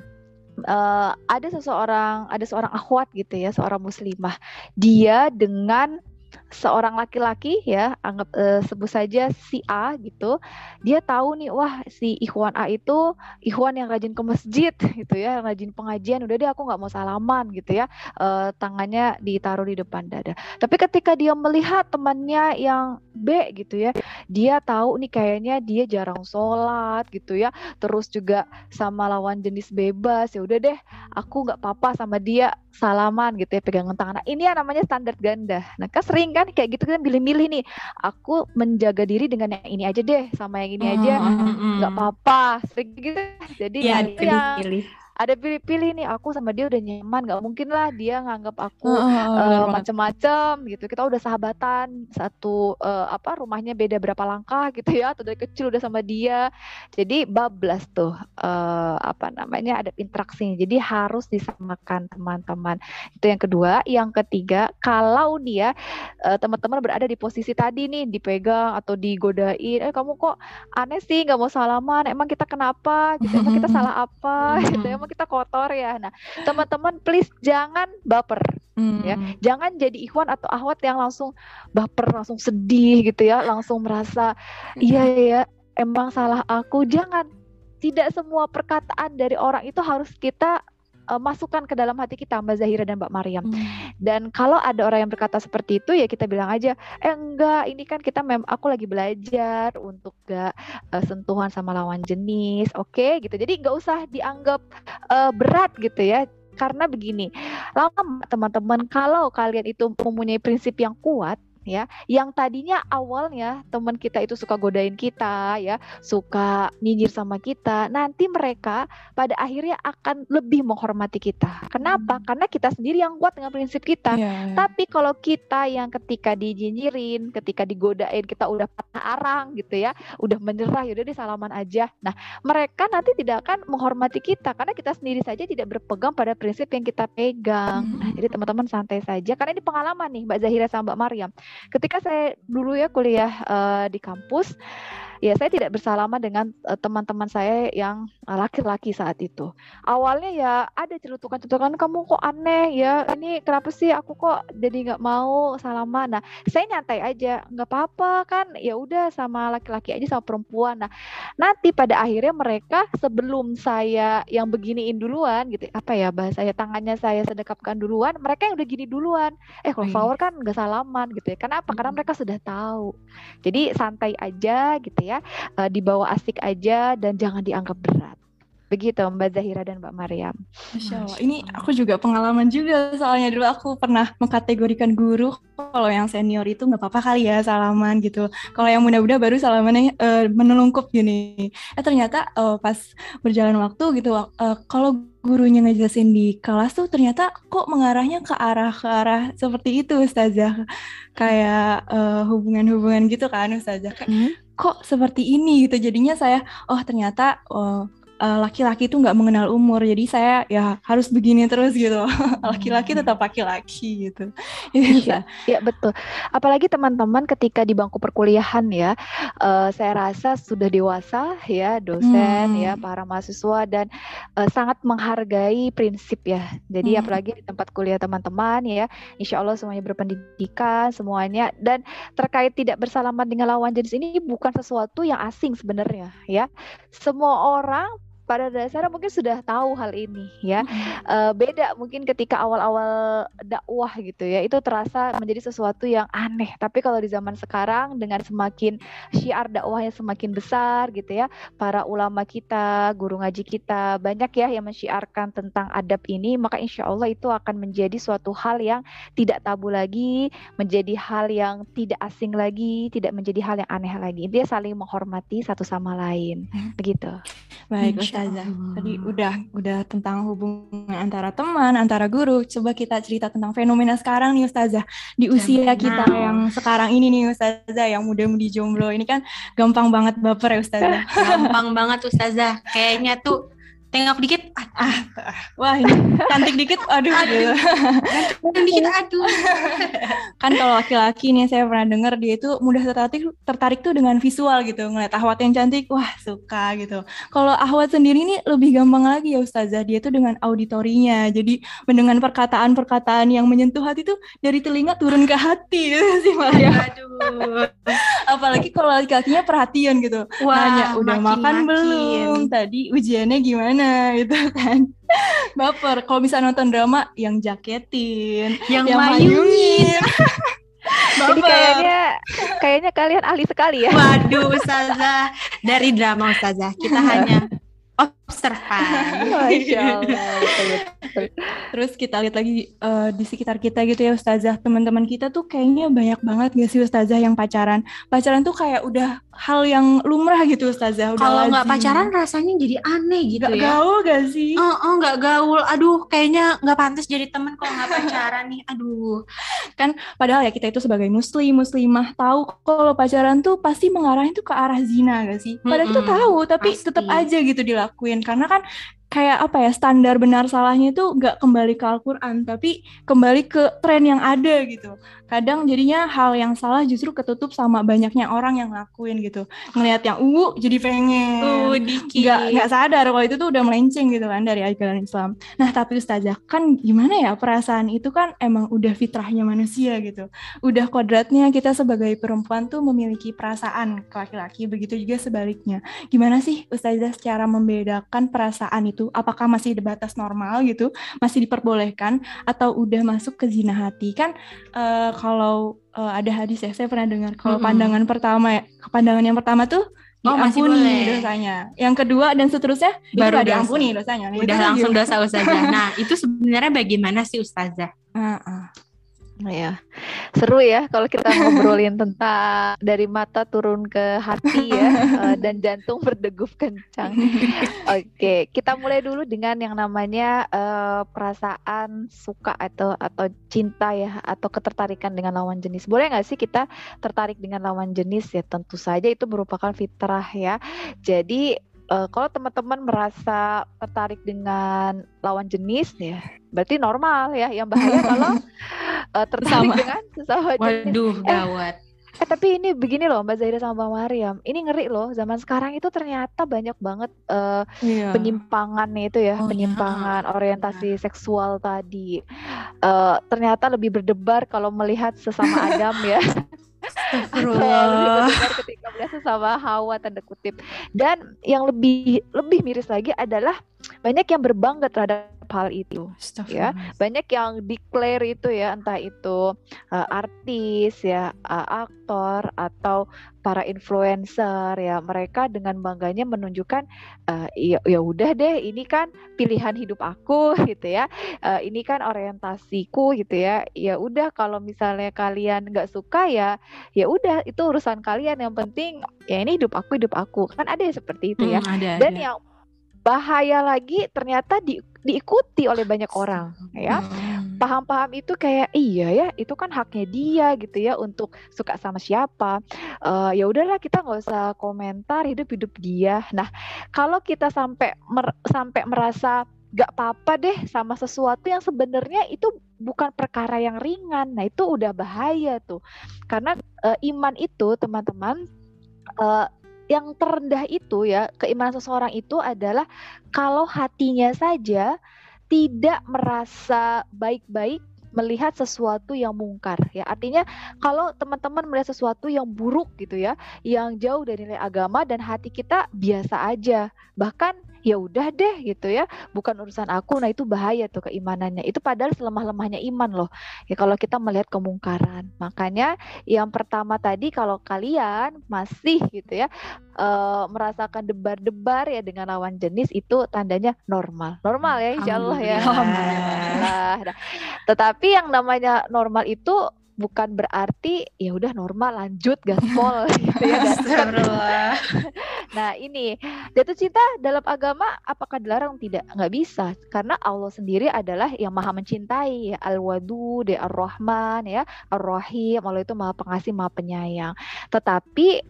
[SPEAKER 3] uh, ada seseorang, ada seorang akhwat gitu ya, seorang muslimah. Dia dengan seorang laki-laki ya anggap uh, sebut saja si A gitu dia tahu nih wah si Ikhwan A itu Ikhwan yang rajin ke masjid gitu ya rajin pengajian udah deh aku nggak mau salaman gitu ya uh, tangannya ditaruh di depan dada. Tapi ketika dia melihat temannya yang B gitu ya dia tahu nih kayaknya dia jarang sholat gitu ya terus juga sama lawan jenis bebas ya udah deh aku nggak apa-apa sama dia salaman gitu ya pegangan tangan. Nah, ini yang namanya standar ganda. Nah kan sering kan kayak gitu kan milih-milih nih. Aku menjaga diri dengan yang ini aja deh sama yang ini aja. Nggak mm, apa-apa gitu. Jadi ya,
[SPEAKER 1] pilih, pilih
[SPEAKER 3] ada pilih-pilih nih aku sama dia udah nyaman nggak mungkin lah dia nganggap aku uh, uh, macem-macem gitu. Kita udah sahabatan satu uh, apa rumahnya beda berapa langkah gitu ya atau dari kecil udah sama dia. Jadi bablas tuh uh, apa namanya ada interaksinya. Jadi harus disamakan teman-teman. Itu yang kedua. Yang ketiga kalau dia uh, teman-teman berada di posisi tadi nih dipegang atau digodain eh kamu kok aneh sih nggak mau salaman emang kita kenapa? Gitu emang kita salah apa? Gitu emang kita kotor ya. Nah, teman-teman please jangan baper hmm. ya. Jangan jadi ikhwan atau ahwat yang langsung baper, langsung sedih gitu ya, langsung merasa iya ya emang salah aku. Jangan. Tidak semua perkataan dari orang itu harus kita uh, masukkan ke dalam hati kita Mbak Zahira dan Mbak Maryam. Hmm. Dan kalau ada orang yang berkata seperti itu ya kita bilang aja, eh enggak, ini kan kita mem aku lagi belajar untuk gak uh, sentuhan sama lawan jenis, oke okay? gitu. Jadi nggak usah dianggap uh, berat gitu ya karena begini, lama teman-teman kalau kalian itu mempunyai prinsip yang kuat, ya. Yang tadinya awalnya teman kita itu suka godain kita ya suka nyinyir sama kita nanti mereka pada akhirnya akan lebih menghormati kita. Kenapa? Hmm. karena kita sendiri yang kuat dengan prinsip kita. Yeah, yeah. tapi kalau kita yang ketika dinyinyirin ketika digodain kita udah patah arang gitu ya udah menyerah yaudah di salaman aja. Nah mereka nanti tidak akan menghormati kita karena kita sendiri saja tidak berpegang pada prinsip yang kita pegang. Hmm. nah, jadi teman-teman santai saja. Karena ini pengalaman nih Mbak Zahira sama Mbak Maryam ketika saya dulu ya kuliah uh, di kampus ya saya tidak bersalaman dengan uh, teman-teman saya yang laki-laki uh, saat itu. Awalnya ya ada celutukan-celutukan kamu kok aneh ya, ini kenapa sih aku kok jadi nggak mau salaman. Nah, saya nyantai aja, nggak apa-apa kan, ya udah sama laki-laki aja sama perempuan. Nah, nanti pada akhirnya mereka sebelum saya yang beginiin duluan gitu, apa ya bahasa saya tangannya saya sedekapkan duluan, mereka yang udah gini duluan. Eh kalau iya. flower kan nggak salaman gitu ya. Kenapa? Karena mereka sudah tahu. Jadi santai aja gitu ya ya uh, dibawa asik aja dan jangan dianggap berat begitu Mbak Zahira dan Mbak Maryam.
[SPEAKER 2] Masya Allah. Ini aku juga pengalaman juga soalnya dulu aku pernah mengkategorikan guru kalau yang senior itu nggak apa-apa kali ya salaman gitu. Kalau yang muda-muda baru salamannya uh, menelungkup gini. Eh ternyata uh, pas berjalan waktu gitu uh, kalau gurunya ngejelasin di kelas tuh ternyata kok mengarahnya ke arah ke arah seperti itu Ustazah. Kayak hubungan-hubungan gitu kan Ustazah. Hmm? Kok seperti ini gitu. Jadinya saya oh ternyata oh Eh, laki-laki itu nggak mengenal umur. Jadi saya ya harus begini terus gitu. Laki-laki tetap laki-laki gitu.
[SPEAKER 3] Iya, iya betul. Apalagi teman-teman ketika di bangku perkuliahan ya uh, saya rasa sudah dewasa ya dosen hmm. ya para mahasiswa dan uh, sangat menghargai prinsip ya. Jadi hmm. apalagi di tempat kuliah teman-teman ya insya Allah semuanya berpendidikan semuanya. Dan terkait tidak bersalaman dengan lawan jenis ini bukan sesuatu yang asing sebenarnya ya. Semua orang pada dasarnya mungkin sudah tahu hal ini ya. Uh, beda mungkin ketika awal-awal dakwah gitu ya, itu terasa menjadi sesuatu yang aneh. Tapi kalau di zaman sekarang dengan semakin syiar dakwahnya semakin besar gitu ya, para ulama kita, guru ngaji kita banyak ya yang mensyiarkan tentang adab ini, maka insya Allah itu akan menjadi suatu hal yang tidak tabu lagi, menjadi hal yang tidak asing lagi, tidak menjadi hal yang aneh lagi. Dia saling menghormati satu sama lain, hmm. begitu.
[SPEAKER 2] Baik, Ustazah. Tadi udah udah tentang hubungan antara teman, antara guru. Coba kita cerita tentang fenomena sekarang nih Ustazah. Di usia kita yang sekarang ini nih Ustazah yang muda-mudi jomblo ini kan gampang banget baper ya Ustazah.
[SPEAKER 1] gampang banget Ustazah. Kayaknya tuh tengok dikit. Ah, ah,
[SPEAKER 2] ah. wah ini cantik dikit. Aduh, aduh. gitu.
[SPEAKER 1] Cantik dikit aduh.
[SPEAKER 2] Kan kalau laki-laki nih saya pernah dengar dia itu mudah tertarik tertarik tuh dengan visual gitu. Ngeliat ahwat yang cantik wah suka gitu. Kalau ahwat sendiri ini lebih gampang lagi ya ustazah. Dia tuh dengan auditorinya. Jadi mendengar perkataan-perkataan yang menyentuh hati tuh dari telinga turun ke hati. Gitu sih Maria aduh. Apalagi kalau laki-lakinya perhatian gitu. Wah, nanya udah makin, makan makin. belum? Tadi ujiannya gimana gimana gitu kan. Baper. Kalau bisa nonton drama yang jaketin
[SPEAKER 1] yang, yang mayungin.
[SPEAKER 3] Jadi kayaknya kayaknya kalian ahli sekali ya.
[SPEAKER 1] Waduh, Ustazah. Dari drama Ustazah, kita hanya observan.
[SPEAKER 3] Masya Allah.
[SPEAKER 2] Terus kita lihat lagi uh, di sekitar kita gitu ya Ustazah, teman-teman kita tuh kayaknya banyak banget gak sih Ustazah yang pacaran? Pacaran tuh kayak udah hal yang lumrah gitu Ustazah.
[SPEAKER 1] Kalau nggak pacaran rasanya jadi aneh gitu
[SPEAKER 2] gak
[SPEAKER 1] ya.
[SPEAKER 2] gaul gak sih?
[SPEAKER 1] Oh, oh nggak gaul. Aduh, kayaknya nggak pantas jadi teman kalau nggak pacaran nih. Aduh.
[SPEAKER 2] Kan padahal ya kita itu sebagai muslim, muslimah tahu kalau pacaran tuh pasti mengarahnya tuh ke arah zina gak sih? Padahal mm -mm, kita tahu, tapi tetap aja gitu dilakuin karena kan kayak apa ya standar benar salahnya itu nggak kembali ke Al-Quran tapi kembali ke tren yang ada gitu kadang jadinya hal yang salah justru ketutup sama banyaknya orang yang ngelakuin gitu. Ngelihat yang uh jadi pengen.
[SPEAKER 1] Uh,
[SPEAKER 2] nggak nggak sadar kalau itu tuh udah melenceng gitu kan dari ajaran Islam. Nah tapi Ustazah kan gimana ya perasaan itu kan emang udah fitrahnya manusia gitu. Udah kodratnya kita sebagai perempuan tuh memiliki perasaan ke laki-laki begitu juga sebaliknya. Gimana sih Ustazah secara membedakan perasaan itu? Apakah masih di batas normal gitu? Masih diperbolehkan? Atau udah masuk ke zina hati? Kan uh, kalau uh, ada hadis ya saya pernah dengar kalau mm -hmm. pandangan pertama ya pandangan yang pertama tuh Oh, masih boleh. dosanya. Yang kedua dan seterusnya
[SPEAKER 1] baru
[SPEAKER 2] itu diampuni dosanya.
[SPEAKER 1] Udah itu langsung dosa ustazah. Nah, itu sebenarnya bagaimana sih ustazah?
[SPEAKER 3] Uh -uh. Ya, seru ya kalau kita ngobrolin tentang dari mata turun ke hati ya uh, dan jantung berdegup kencang. Oke, kita mulai dulu dengan yang namanya uh, perasaan suka atau atau cinta ya atau ketertarikan dengan lawan jenis. Boleh nggak sih kita tertarik dengan lawan jenis ya? Tentu saja itu merupakan fitrah ya. Jadi uh, kalau teman-teman merasa tertarik dengan lawan jenis ya berarti normal ya yang bahaya kalau uh, tertarik sama. dengan sesama
[SPEAKER 1] jenis waduh eh, gawat
[SPEAKER 3] Eh tapi ini begini loh Mbak Zahira sama Mbak Mariam. Ini ngeri loh zaman sekarang itu ternyata banyak banget uh, iya. penyimpangan itu ya, oh, iya. penyimpangan iya. orientasi seksual tadi. Uh, ternyata lebih berdebar kalau melihat sesama Adam ya.
[SPEAKER 1] Astagfirullah.
[SPEAKER 3] ketika melihat sesama Hawa tanda kutip. Dan yang lebih lebih miris lagi adalah banyak yang berbangga terhadap hal itu ya. Banyak yang declare itu ya entah itu uh, artis ya uh, aktor atau para influencer ya. Mereka dengan bangganya menunjukkan uh, ya ya udah deh ini kan pilihan hidup aku gitu ya. Uh, ini kan orientasiku gitu ya. Ya udah kalau misalnya kalian nggak suka ya ya udah itu urusan kalian. Yang penting ya ini hidup aku hidup aku. Kan ada yang seperti itu ya.
[SPEAKER 1] Hmm, ada,
[SPEAKER 3] dan
[SPEAKER 1] ada.
[SPEAKER 3] yang bahaya lagi ternyata di, diikuti oleh banyak orang ya hmm. paham-paham itu kayak iya ya itu kan haknya dia gitu ya untuk suka sama siapa uh, ya udahlah kita nggak usah komentar hidup hidup dia nah kalau kita sampai mer sampai merasa gak apa-apa deh sama sesuatu yang sebenarnya itu bukan perkara yang ringan. Nah, itu udah bahaya tuh. Karena uh, iman itu, teman-teman, uh, yang terendah itu ya keimanan seseorang itu adalah kalau hatinya saja tidak merasa baik-baik melihat sesuatu yang mungkar ya. Artinya kalau teman-teman melihat sesuatu yang buruk gitu ya yang jauh dari nilai agama dan hati kita biasa aja bahkan ya udah deh gitu ya bukan urusan aku. Nah itu bahaya tuh keimanannya. Itu padahal selemah-lemahnya iman loh. Ya kalau kita melihat kemungkaran. Makanya yang pertama tadi kalau kalian masih gitu ya uh, merasakan debar-debar ya dengan lawan jenis itu tandanya normal. Normal ya insya Allah ya. Alhamdulillah. Nah, tetapi yang namanya normal itu bukan berarti ya udah normal lanjut gaspol gitu ya nah ini jatuh cinta dalam agama apakah dilarang? Tidak nggak bisa. Karena Allah sendiri adalah yang maha mencintai. Ya al-wadud ya ar-rahman ya ar-rahim Allah itu maha pengasih maha penyayang. Tetapi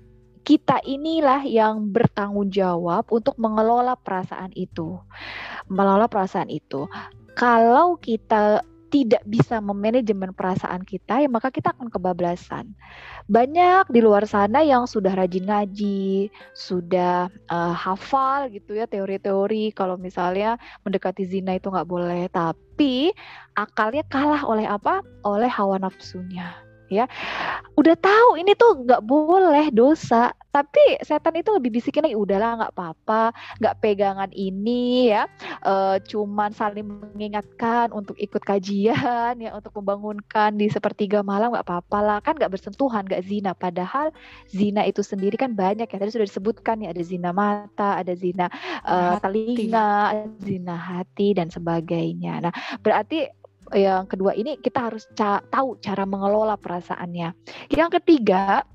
[SPEAKER 3] kita inilah yang bertanggung jawab untuk mengelola perasaan itu. Mengelola perasaan itu. Kalau kita tidak bisa memanajemen perasaan kita, ya maka kita akan kebablasan. Banyak di luar sana yang sudah rajin ngaji, sudah uh, hafal gitu ya teori-teori. Kalau misalnya mendekati zina itu nggak boleh, tapi akalnya kalah oleh apa? Oleh hawa nafsunya ya. Udah tahu ini tuh nggak boleh dosa tapi setan itu lebih bisikin lagi udahlah nggak apa-apa nggak pegangan ini ya e, cuman saling mengingatkan untuk ikut kajian ya untuk membangunkan di sepertiga malam nggak apa-apa lah. Kan nggak bersentuhan nggak zina. Padahal zina itu sendiri kan banyak ya. Tadi sudah disebutkan ya ada zina mata ada zina uh, telinga zina hati dan sebagainya. Nah berarti yang kedua ini kita harus ca tahu cara mengelola perasaannya. Yang ketiga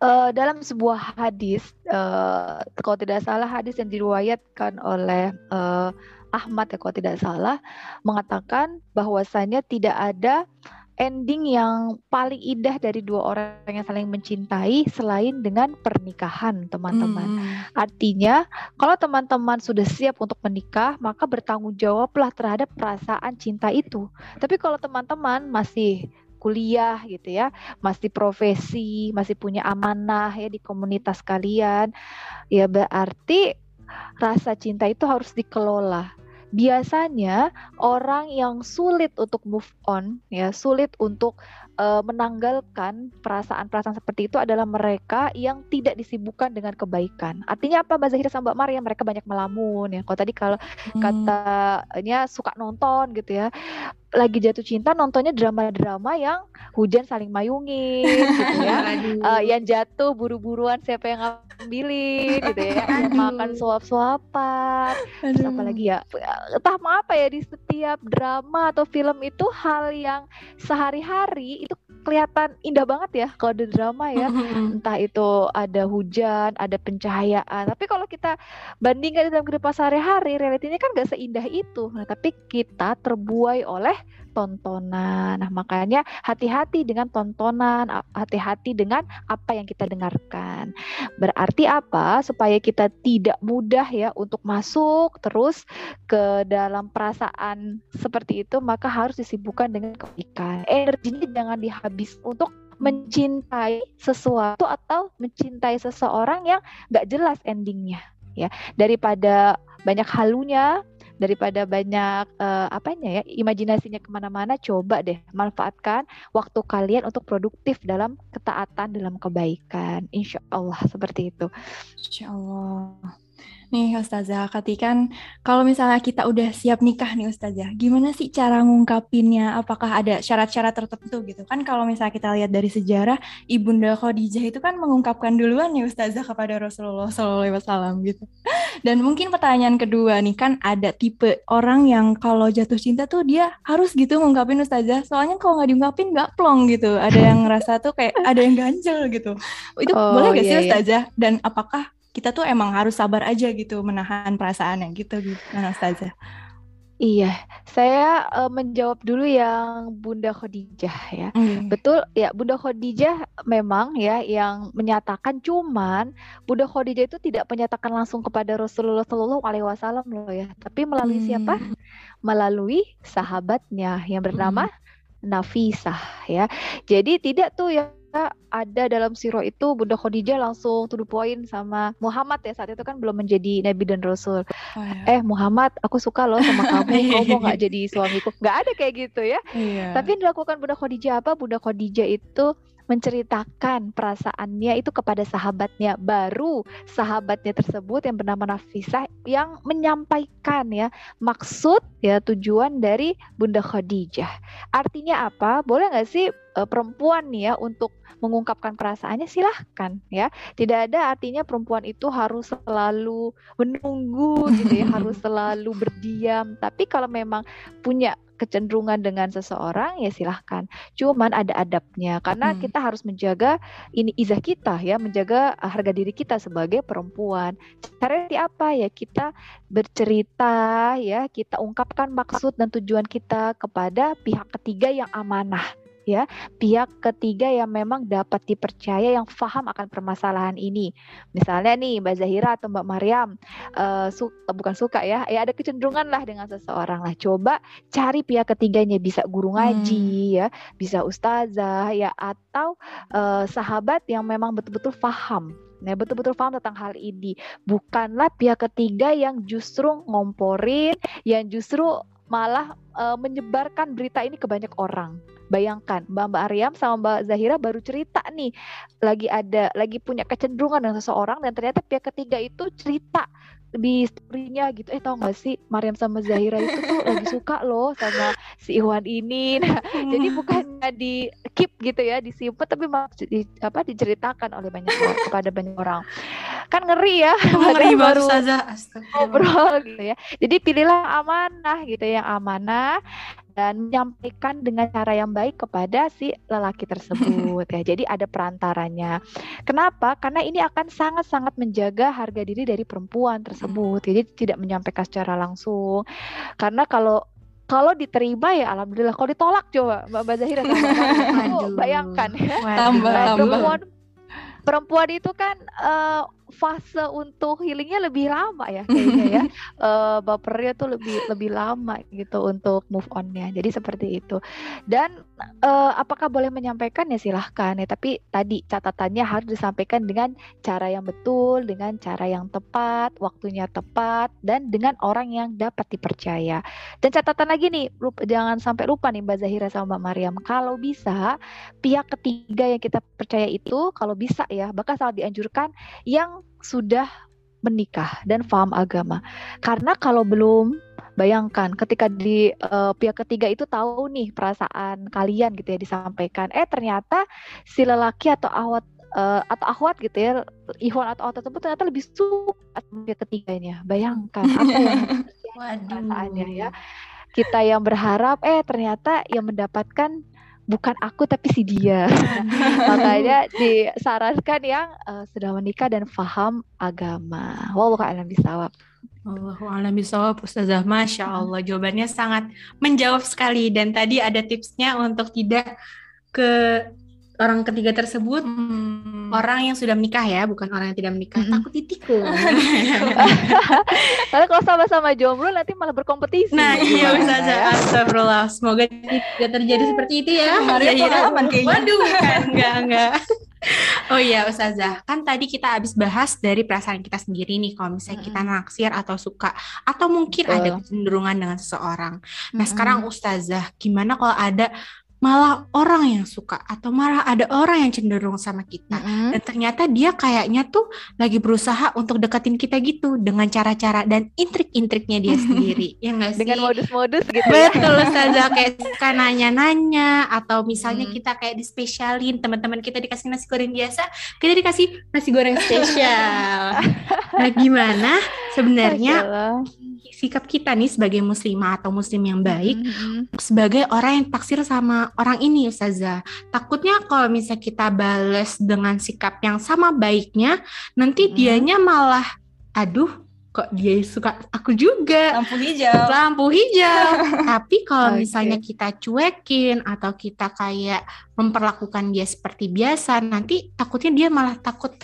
[SPEAKER 3] Uh, dalam sebuah hadis, uh, kalau tidak salah hadis yang diriwayatkan oleh uh, Ahmad ya kalau tidak salah mengatakan bahwasanya tidak ada ending yang paling indah dari dua orang yang saling mencintai selain dengan pernikahan, teman-teman. Hmm. Artinya, kalau teman-teman sudah siap untuk menikah, maka bertanggung jawablah terhadap perasaan cinta itu. Tapi kalau teman-teman masih kuliah gitu ya, masih profesi, masih punya amanah ya di komunitas kalian, ya berarti rasa cinta itu harus dikelola. Biasanya orang yang sulit untuk move on, ya sulit untuk uh, menanggalkan perasaan-perasaan seperti itu adalah mereka yang tidak disibukkan dengan kebaikan. Artinya apa Mbak Zahira sama Mbak Maria mereka banyak melamun ya. Kalau tadi kalau hmm. katanya suka nonton gitu ya lagi jatuh cinta nontonnya drama-drama yang hujan saling mayungi gitu ya. Uh, yang jatuh buru-buruan siapa yang ngambilin gitu ya. Yang makan suap-suapan. Terus apa lagi ya entah apa ya di setiap drama atau film itu hal yang sehari-hari itu kelihatan indah banget ya kalau di drama ya. Entah itu ada hujan ada pencahayaan. Tapi kalau kita bandingkan dalam kehidupan sehari-hari realitinya kan gak seindah itu. Nah tapi kita terbuai oleh tontonan. Nah, makanya hati-hati dengan tontonan, hati-hati dengan apa yang kita dengarkan. Berarti apa? Supaya kita tidak mudah ya untuk masuk terus ke dalam perasaan seperti itu, maka harus disibukkan dengan kebaikan. Energinya jangan dihabis untuk mencintai sesuatu atau mencintai seseorang yang gak jelas endingnya ya daripada banyak halunya daripada banyak uh, apanya ya imajinasinya ke mana-mana coba deh manfaatkan waktu kalian untuk produktif dalam ketaatan dalam kebaikan. Insya Allah seperti itu.
[SPEAKER 2] Insya Allah Nih Ustazah, ketika kalau misalnya kita udah siap nikah nih Ustazah, gimana sih cara ngungkapinnya? Apakah ada syarat-syarat tertentu gitu? Kan kalau misalnya kita lihat dari sejarah, Ibunda Khadijah itu kan mengungkapkan duluan nih Ustazah kepada Rasulullah SAW gitu. Dan mungkin pertanyaan kedua nih, kan ada tipe orang yang kalau jatuh cinta tuh dia harus gitu ngungkapin Ustazah. Soalnya kalau nggak diungkapin nggak plong gitu. Ada yang ngerasa tuh kayak ada yang ganjel gitu. Itu oh, boleh gak iya, sih iya. Ustazah? Dan apakah kita tuh emang harus sabar aja gitu menahan perasaannya gitu gitu Anastasia.
[SPEAKER 3] Iya, saya uh, menjawab dulu yang Bunda Khadijah ya. Mm. Betul ya, Bunda Khadijah memang ya yang menyatakan cuman Bunda Khadijah itu tidak menyatakan langsung kepada Rasulullah Shallallahu alaihi wasallam loh ya, tapi melalui mm. siapa? Melalui sahabatnya yang bernama mm. Nafisah ya. Jadi tidak tuh yang ada dalam siro itu Bunda Khadijah langsung to the point sama Muhammad ya saat itu kan belum menjadi nabi dan rasul. Oh, ya. Eh Muhammad, aku suka loh sama kamu, kamu mau nggak jadi suamiku? Nggak ada kayak gitu ya. Iya. Tapi yang dilakukan Bunda Khadijah apa? Bunda Khadijah itu menceritakan perasaannya itu kepada sahabatnya baru sahabatnya tersebut yang bernama Nafisah yang menyampaikan ya maksud ya tujuan dari Bunda Khadijah artinya apa boleh nggak sih uh, perempuan nih ya untuk mengungkapkan perasaannya silahkan ya tidak ada artinya perempuan itu harus selalu menunggu gitu ya harus selalu berdiam tapi kalau memang punya kecenderungan dengan seseorang ya silahkan. Cuman ada adabnya karena hmm. kita harus menjaga ini izah kita ya, menjaga harga diri kita sebagai perempuan. Cara apa ya kita bercerita ya, kita ungkapkan maksud dan tujuan kita kepada pihak ketiga yang amanah ya pihak ketiga yang memang dapat dipercaya yang paham akan permasalahan ini. Misalnya nih Mbak Zahira atau Mbak Mariam uh, su bukan suka ya, ya ada kecenderungan lah dengan seseorang lah. Coba cari pihak ketiganya bisa guru ngaji hmm. ya, bisa ustazah ya atau uh, sahabat yang memang betul-betul paham Nah, betul-betul paham tentang hal ini. Bukanlah pihak ketiga yang justru ngomporin, yang justru malah uh, menyebarkan berita ini ke banyak orang. Bayangkan Mbak Mbak Aryam sama Mbak Zahira baru cerita nih lagi ada lagi punya kecenderungan dengan seseorang dan ternyata pihak ketiga itu cerita di story-nya gitu. Eh tau gak sih Mariam sama Zahira itu tuh lagi suka loh sama si Iwan ini. Nah, jadi hmm. bukannya di keep gitu ya disimpan tapi di, apa diceritakan oleh banyak orang kepada banyak orang kan ngeri ya
[SPEAKER 1] ngeri baru
[SPEAKER 3] saja ngobrol gitu ya jadi pilihlah amanah gitu yang amanah dan menyampaikan dengan cara yang baik kepada si lelaki tersebut ya. Jadi ada perantaranya. Kenapa? Karena ini akan sangat-sangat menjaga harga diri dari perempuan tersebut. Jadi tidak menyampaikan secara langsung. Karena kalau kalau diterima ya alhamdulillah. Kalau ditolak coba Mbak Zahira bayangkan ya.
[SPEAKER 2] Tambah, tambah.
[SPEAKER 3] Perempuan perempuan itu kan uh, fase untuk healingnya lebih lama ya kayaknya ya. Uh, bapernya tuh lebih lebih lama gitu untuk move onnya. Jadi seperti itu. Dan uh, apakah boleh menyampaikan? Ya silahkan. Ya tapi tadi catatannya harus disampaikan dengan cara yang betul dengan cara yang tepat waktunya tepat dan dengan orang yang dapat dipercaya. Dan catatan lagi nih lupa, jangan sampai lupa nih Mbak Zahira sama Mbak Mariam. Kalau bisa pihak ketiga yang kita percaya itu kalau bisa ya bahkan sangat dianjurkan yang sudah menikah dan paham agama. Karena kalau belum bayangkan ketika di uh, pihak ketiga itu tahu nih perasaan kalian gitu ya disampaikan eh ternyata si lelaki atau awat uh, atau akhwat gitu ya Ikhwan atau awat tersebut ternyata lebih suka pihak ketiganya bayangkan apa yang perasaannya ya kita yang berharap eh ternyata yang mendapatkan bukan aku tapi si dia. Makanya disarankan yang uh, sudah menikah dan paham agama. Wallahu a'lam bishawab.
[SPEAKER 1] Allahu a'lam bishawab Ustazah. Masya Allah jawabannya sangat menjawab sekali dan tadi ada tipsnya untuk tidak ke orang ketiga tersebut hmm. orang yang sudah menikah ya, bukan orang yang tidak menikah. Hmm. Takut ditikung.
[SPEAKER 3] Karena kalau sama-sama jomblo nanti malah berkompetisi.
[SPEAKER 1] Nah, iya bisa aja. Astagfirullah. Semoga tidak terjadi seperti itu ya.
[SPEAKER 2] Maria ya, aman kayaknya.
[SPEAKER 1] Waduh, kan enggak enggak. Oh iya Ustazah, kan tadi kita habis bahas dari perasaan kita sendiri nih kalau misalnya kita naksir atau suka atau mungkin Betul. ada kecenderungan dengan seseorang. Nah, -hmm. sekarang Ustazah, gimana kalau ada malah orang yang suka atau malah ada orang yang cenderung sama kita mm -hmm. dan ternyata dia kayaknya tuh lagi berusaha untuk deketin kita gitu dengan cara-cara dan intrik-intriknya dia sendiri ya nggak sih
[SPEAKER 3] dengan modus-modus gitu
[SPEAKER 1] ya? betul saja kayak suka nanya-nanya atau misalnya mm. kita kayak dispesialin teman-teman kita dikasih nasi goreng biasa kita dikasih nasi goreng spesial nah gimana sebenarnya sikap kita nih sebagai muslimah atau muslim yang baik mm -hmm. sebagai orang yang taksir sama orang ini Ustazah. Takutnya kalau misalnya kita bales dengan sikap yang sama baiknya, nanti mm dianya malah aduh kok dia suka aku juga
[SPEAKER 2] lampu hijau
[SPEAKER 1] lampu hijau tapi kalau okay. misalnya kita cuekin atau kita kayak memperlakukan dia seperti biasa nanti takutnya dia malah takut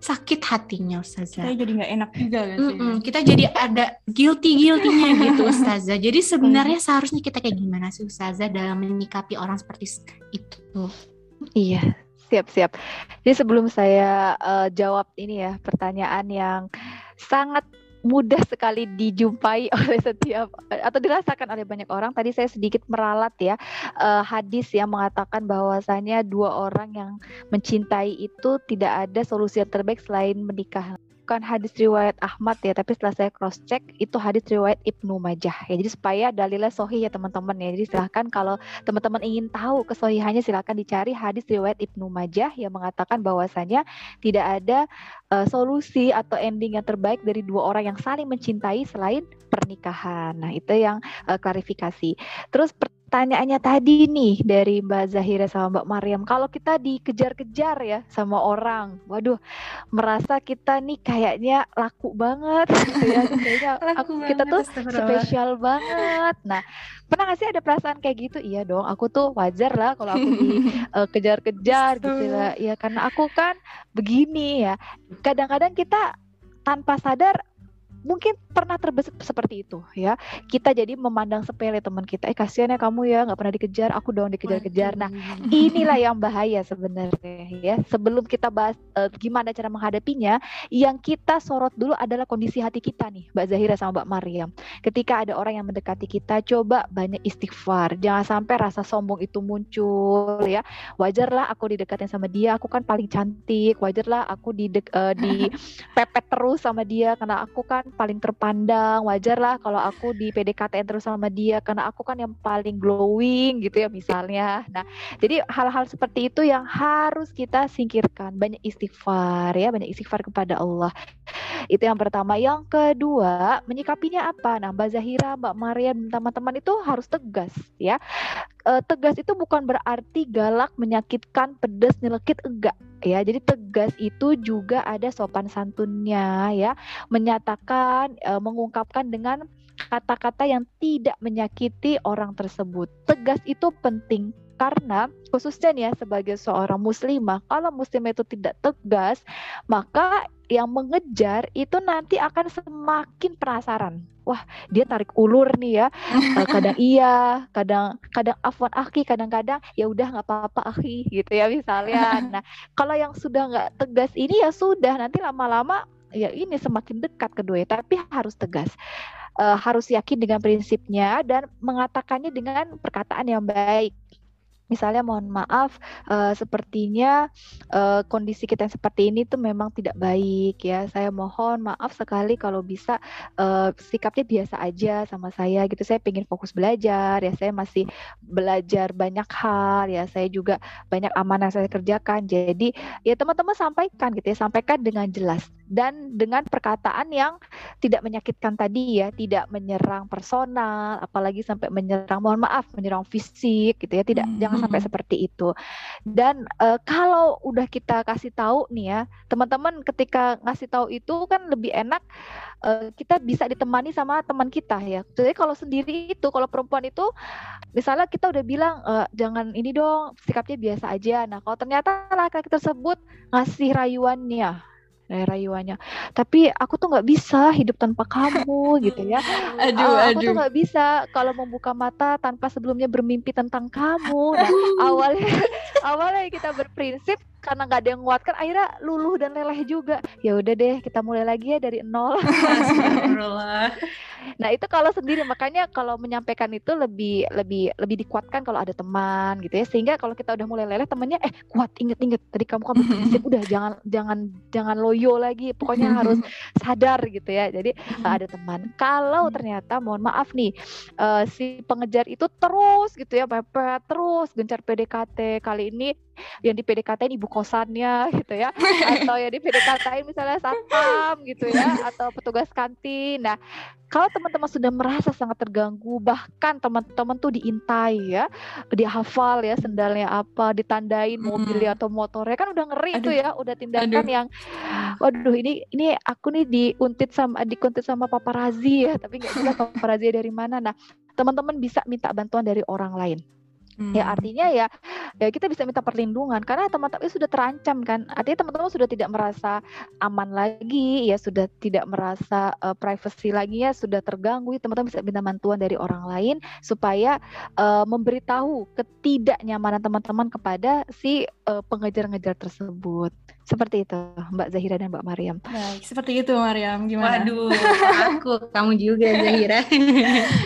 [SPEAKER 1] sakit hatinya Ustazah.
[SPEAKER 2] Kita jadi nggak enak juga kan mm
[SPEAKER 1] -mm, Kita jadi ada guilty-guiltynya gitu Ustazah. Jadi sebenarnya seharusnya kita kayak gimana sih Ustazah dalam menyikapi orang seperti itu?
[SPEAKER 3] Iya, siap-siap. Jadi sebelum saya uh, jawab ini ya pertanyaan yang sangat mudah sekali dijumpai oleh setiap atau dirasakan oleh banyak orang. Tadi saya sedikit meralat ya uh, hadis yang mengatakan bahwasanya dua orang yang mencintai itu tidak ada solusi yang terbaik selain menikah bukan hadis riwayat Ahmad ya, tapi setelah saya cross check itu hadis riwayat Ibnu Majah ya. Jadi supaya dalilnya sohi ya teman-teman ya. Jadi silahkan kalau teman-teman ingin tahu kesohihannya silahkan dicari hadis riwayat Ibnu Majah yang mengatakan bahwasanya tidak ada uh, solusi atau ending yang terbaik dari dua orang yang saling mencintai selain pernikahan. Nah itu yang uh, klarifikasi. Terus pertanyaannya tadi nih dari Mbak Zahira sama Mbak Mariam, kalau kita dikejar-kejar ya sama orang, waduh, merasa kita nih kayaknya laku banget, gitu ya, kayaknya aku, kita tuh spesial banget. Nah, pernah gak sih ada perasaan kayak gitu? Iya dong, aku tuh wajar lah kalau aku dikejar-kejar uh, gitu lah. Ya karena aku kan begini ya. Kadang-kadang kita tanpa sadar mungkin pernah terbesit seperti itu ya. Kita jadi memandang sepele teman kita eh kasihan ya kamu ya nggak pernah dikejar aku dong dikejar-kejar. Nah inilah yang bahaya sebenarnya ya. Sebelum kita bahas uh, gimana cara menghadapinya yang kita sorot dulu adalah kondisi hati kita nih Mbak Zahira sama Mbak Mariam. Ketika ada orang yang mendekati kita coba banyak istighfar. Jangan sampai rasa sombong itu muncul ya. Wajarlah aku didekatin sama dia aku kan paling cantik. Wajarlah aku di uh, di pepet terus sama dia karena aku kan paling terpandang wajar lah kalau aku di PDKT terus sama dia karena aku kan yang paling glowing gitu ya misalnya. Nah jadi hal-hal seperti itu yang harus kita singkirkan. Banyak istighfar ya banyak istighfar kepada Allah. Itu yang pertama. Yang kedua menyikapinya apa? Nah Mbak Zahira Mbak Maria teman-teman itu harus tegas ya e, tegas itu bukan berarti galak menyakitkan pedas nyelekit enggak ya. Jadi tegas itu juga ada sopan santunnya ya, menyatakan e, mengungkapkan dengan kata-kata yang tidak menyakiti orang tersebut. Tegas itu penting karena khususnya nih ya sebagai seorang muslimah, kalau muslim itu tidak tegas, maka yang mengejar itu nanti akan semakin penasaran. Wah, dia tarik ulur nih ya. Uh, kadang iya, kadang kadang afwan akhi, kadang-kadang ya udah nggak apa-apa akhi gitu ya misalnya. Nah, kalau yang sudah nggak tegas ini ya sudah nanti lama-lama ya ini semakin dekat kedua, tapi harus tegas uh, harus yakin dengan prinsipnya dan mengatakannya dengan perkataan yang baik misalnya mohon maaf uh, sepertinya uh, kondisi kita yang seperti ini tuh memang tidak baik ya. Saya mohon maaf sekali kalau bisa uh, sikapnya biasa aja sama saya gitu. Saya pengen fokus belajar ya. Saya masih belajar banyak hal ya. Saya juga banyak amanah saya kerjakan. Jadi ya teman-teman sampaikan gitu ya. Sampaikan dengan jelas dan dengan perkataan yang tidak menyakitkan tadi ya, tidak menyerang personal, apalagi sampai menyerang mohon maaf, menyerang fisik gitu ya, tidak hmm. jangan sampai seperti itu. Dan uh, kalau udah kita kasih tahu nih ya, teman-teman ketika ngasih tahu itu kan lebih enak uh, kita bisa ditemani sama teman kita ya. Jadi kalau sendiri itu, kalau perempuan itu misalnya kita udah bilang uh, jangan ini dong, sikapnya biasa aja. Nah, kalau ternyata laki-laki tersebut ngasih rayuannya dari rayuannya. Tapi aku tuh nggak bisa hidup tanpa kamu gitu ya. Aduh, uh, aku aduh. tuh nggak bisa kalau membuka mata tanpa sebelumnya bermimpi tentang kamu. Nah awalnya awalnya kita berprinsip karena nggak ada yang nguatkan akhirnya luluh dan leleh juga. Ya udah deh kita mulai lagi ya dari nol. Nah itu kalau sendiri. Makanya kalau menyampaikan itu lebih lebih lebih dikuatkan kalau ada teman gitu ya. Sehingga kalau kita udah mulai leleh temannya eh kuat inget inget. Tadi kamu kan prinsip udah jangan jangan jangan loyo lagi pokoknya harus sadar gitu ya. Jadi uh, ada teman. Kalau ternyata mohon maaf nih uh, si pengejar itu terus gitu ya pepet terus gencar PDKT kali ini yang di PDKT ibu kosannya gitu ya atau yang di PDKT misalnya satpam gitu ya atau petugas kantin nah kalau teman-teman sudah merasa sangat terganggu, bahkan teman-teman tuh diintai ya, dihafal ya sendalnya apa, ditandain mobilnya atau motornya kan udah ngeri aduh. tuh ya, udah tindakan aduh. yang, waduh ini ini aku nih diuntit sama dikuntit sama paparazi ya, tapi nggak jelas paparazi dari mana. Nah teman-teman bisa minta bantuan dari orang lain hmm. Ya artinya ya ya kita bisa minta perlindungan karena teman-teman sudah terancam kan. Artinya teman-teman sudah tidak merasa aman lagi, ya sudah tidak merasa uh, privacy lagi ya, sudah terganggu. Teman-teman bisa minta bantuan dari orang lain supaya uh, memberitahu ketidaknyamanan teman-teman kepada si uh, pengejar-ngejar tersebut. Seperti itu, Mbak Zahira dan Mbak Mariam.
[SPEAKER 2] Baik, seperti itu Mariam. Gimana?
[SPEAKER 1] Waduh, aku, kamu juga Zahira.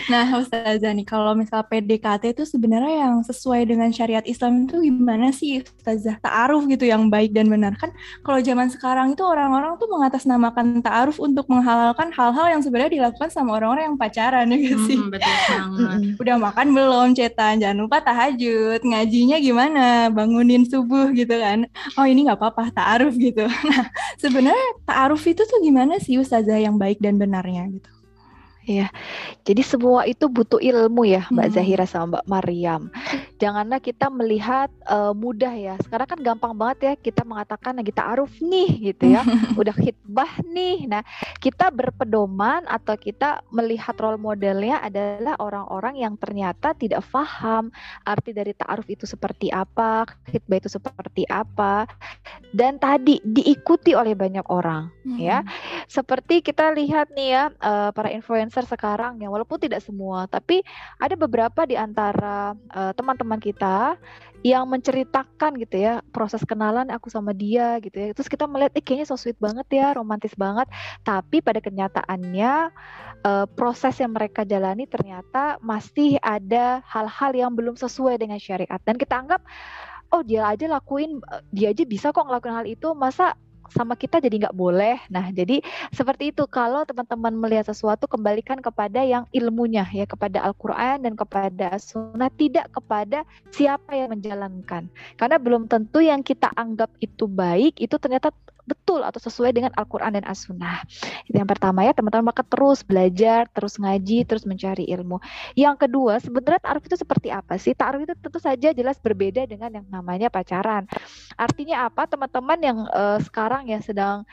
[SPEAKER 2] nah, Ustazah nih, kalau misal PDKT itu sebenarnya yang sesuai dengan syariat Islam itu gimana sih Ustazah? Ta'aruf gitu yang baik dan benar. Kan kalau zaman sekarang itu orang-orang tuh mengatasnamakan ta'aruf untuk menghalalkan hal-hal yang sebenarnya dilakukan sama orang-orang yang pacaran ya gak sih? Hmm, betul banget. Udah makan belum cetan? Jangan lupa tahajud. Ngajinya gimana? Bangunin subuh gitu kan. Oh ini nggak apa-apa, ta'aruf ta'aruf gitu. Nah, sebenarnya ta'aruf itu tuh gimana sih ustazah yang baik dan benarnya gitu?
[SPEAKER 3] Ya, jadi semua itu butuh ilmu ya, Mbak hmm. Zahira sama Mbak Mariam. Janganlah kita melihat uh, mudah ya. Sekarang kan gampang banget ya kita mengatakan kita aruf nih gitu ya, udah hitbah nih. Nah, kita berpedoman atau kita melihat role modelnya adalah orang-orang yang ternyata tidak paham arti dari ta'aruf itu seperti apa, hitbah itu seperti apa, dan tadi diikuti oleh banyak orang hmm. ya. Seperti kita lihat nih ya uh, para influencer influencer sekarang ya walaupun tidak semua tapi ada beberapa di antara uh, teman-teman kita yang menceritakan gitu ya proses kenalan aku sama dia gitu ya. Terus kita melihat eh kayaknya so sweet banget ya romantis banget. Tapi pada kenyataannya uh, proses yang mereka jalani ternyata masih ada hal-hal yang belum sesuai dengan syariat. Dan kita anggap oh dia aja lakuin eh, dia aja bisa kok ngelakuin hal itu masa sama kita jadi nggak boleh. Nah, jadi seperti itu. Kalau teman-teman melihat sesuatu, kembalikan kepada yang ilmunya ya, kepada Al-Quran dan kepada Sunnah, tidak kepada siapa yang menjalankan. Karena belum tentu yang kita anggap itu baik, itu ternyata betul atau sesuai dengan Al-Quran dan As-Sunnah. Itu yang pertama ya, teman-teman maka terus belajar, terus ngaji, terus mencari ilmu. Yang kedua, sebenarnya ta'aruf itu seperti apa sih? Ta'aruf itu tentu saja jelas berbeda dengan yang namanya pacaran. Artinya apa? Teman-teman yang uh, sekarang yang sedang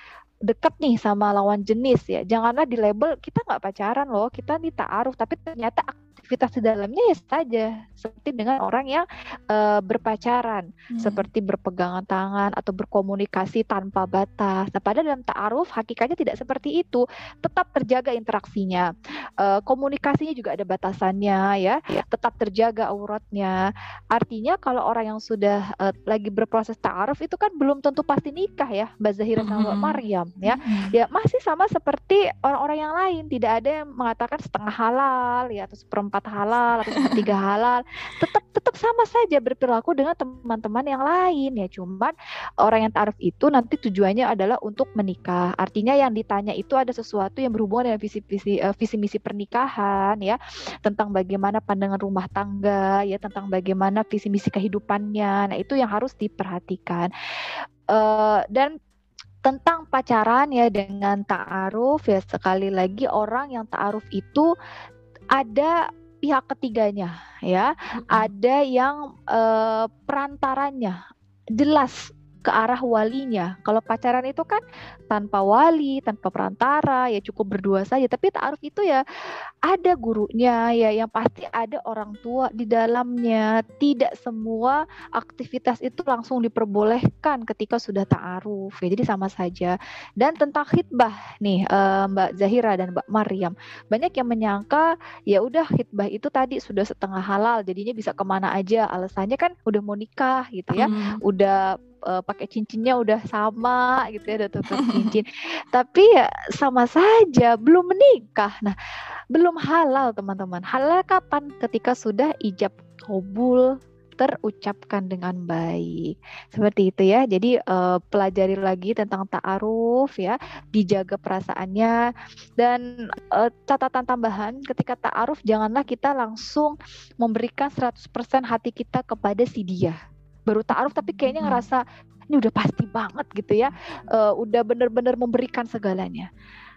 [SPEAKER 3] dekat nih sama lawan jenis ya janganlah di label kita nggak pacaran loh kita nih taaruf tapi ternyata aktivitas di dalamnya ya saja seperti dengan orang yang uh, berpacaran hmm. seperti berpegangan tangan atau berkomunikasi tanpa batas. Nah, pada dalam ta'aruf hakikatnya tidak seperti itu. Tetap terjaga interaksinya. Uh, komunikasinya juga ada batasannya ya. Tetap terjaga auratnya. Artinya kalau orang yang sudah uh, lagi berproses ta'aruf itu kan belum tentu pasti nikah ya, Mbak Zahira sama Mbak hmm. Maryam ya. Hmm. Ya masih sama seperti orang-orang yang lain, tidak ada yang mengatakan setengah halal ya atau seperempat empat halal atau tiga halal tetap tetap sama saja berperilaku dengan teman-teman yang lain ya. Cuman orang yang taaruf itu nanti tujuannya adalah untuk menikah. Artinya yang ditanya itu ada sesuatu yang berhubungan dengan visi visi uh, visi misi pernikahan ya tentang bagaimana pandangan rumah tangga ya tentang bagaimana visi misi kehidupannya. Nah itu yang harus diperhatikan. Uh, dan tentang pacaran ya dengan ta'aruf ya sekali lagi orang yang ta'aruf itu ada pihak ketiganya ya hmm. ada yang uh, perantaranya jelas ke arah walinya. Kalau pacaran itu kan tanpa wali, tanpa perantara, ya cukup berdua saja. Tapi ta'aruf itu ya ada gurunya, ya yang pasti ada orang tua di dalamnya. Tidak semua aktivitas itu langsung diperbolehkan ketika sudah ta'aruf. Ya, jadi sama saja. Dan tentang hitbah nih uh, Mbak Zahira dan Mbak Maryam, banyak yang menyangka ya udah hitbah itu tadi sudah setengah halal, jadinya bisa ke mana aja. Alasannya kan udah mau nikah gitu ya, hmm. udah uh, pakai cincinnya udah sama gitu ya udah tutup cincin. Tapi ya sama saja belum menikah. Nah belum halal teman-teman. Halal kapan? Ketika sudah ijab kabul terucapkan dengan baik. Seperti itu ya. Jadi uh, pelajari lagi tentang ta'aruf ya, dijaga perasaannya. Dan uh, catatan tambahan ketika ta'aruf janganlah kita langsung memberikan 100% hati kita kepada si dia baru taaruf tapi kayaknya ngerasa ini udah pasti banget gitu ya. Uh, udah bener-bener memberikan segalanya.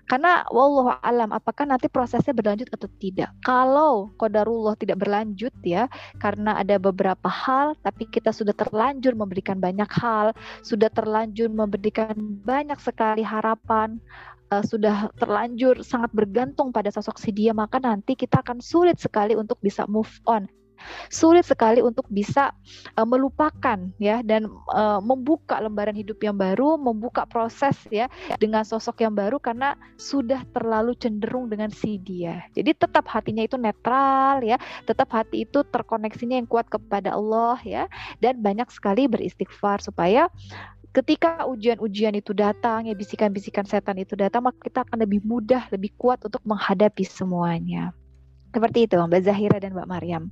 [SPEAKER 3] Karena wallahu alam apakah nanti prosesnya berlanjut atau tidak. Kalau kodarullah tidak berlanjut ya karena ada beberapa hal tapi kita sudah terlanjur memberikan banyak hal, sudah terlanjur memberikan banyak sekali harapan, uh, sudah terlanjur sangat bergantung pada sosok si dia maka nanti kita akan sulit sekali untuk bisa move on sulit sekali untuk bisa uh, melupakan ya dan uh, membuka lembaran hidup yang baru, membuka proses ya dengan sosok yang baru karena sudah terlalu cenderung dengan si dia. Jadi tetap hatinya itu netral ya, tetap hati itu terkoneksinya yang kuat kepada Allah ya dan banyak sekali beristighfar supaya ketika ujian-ujian itu datang, ya bisikan-bisikan setan itu datang, maka kita akan lebih mudah, lebih kuat untuk menghadapi semuanya. Seperti itu Mbak Zahira dan Mbak Maryam.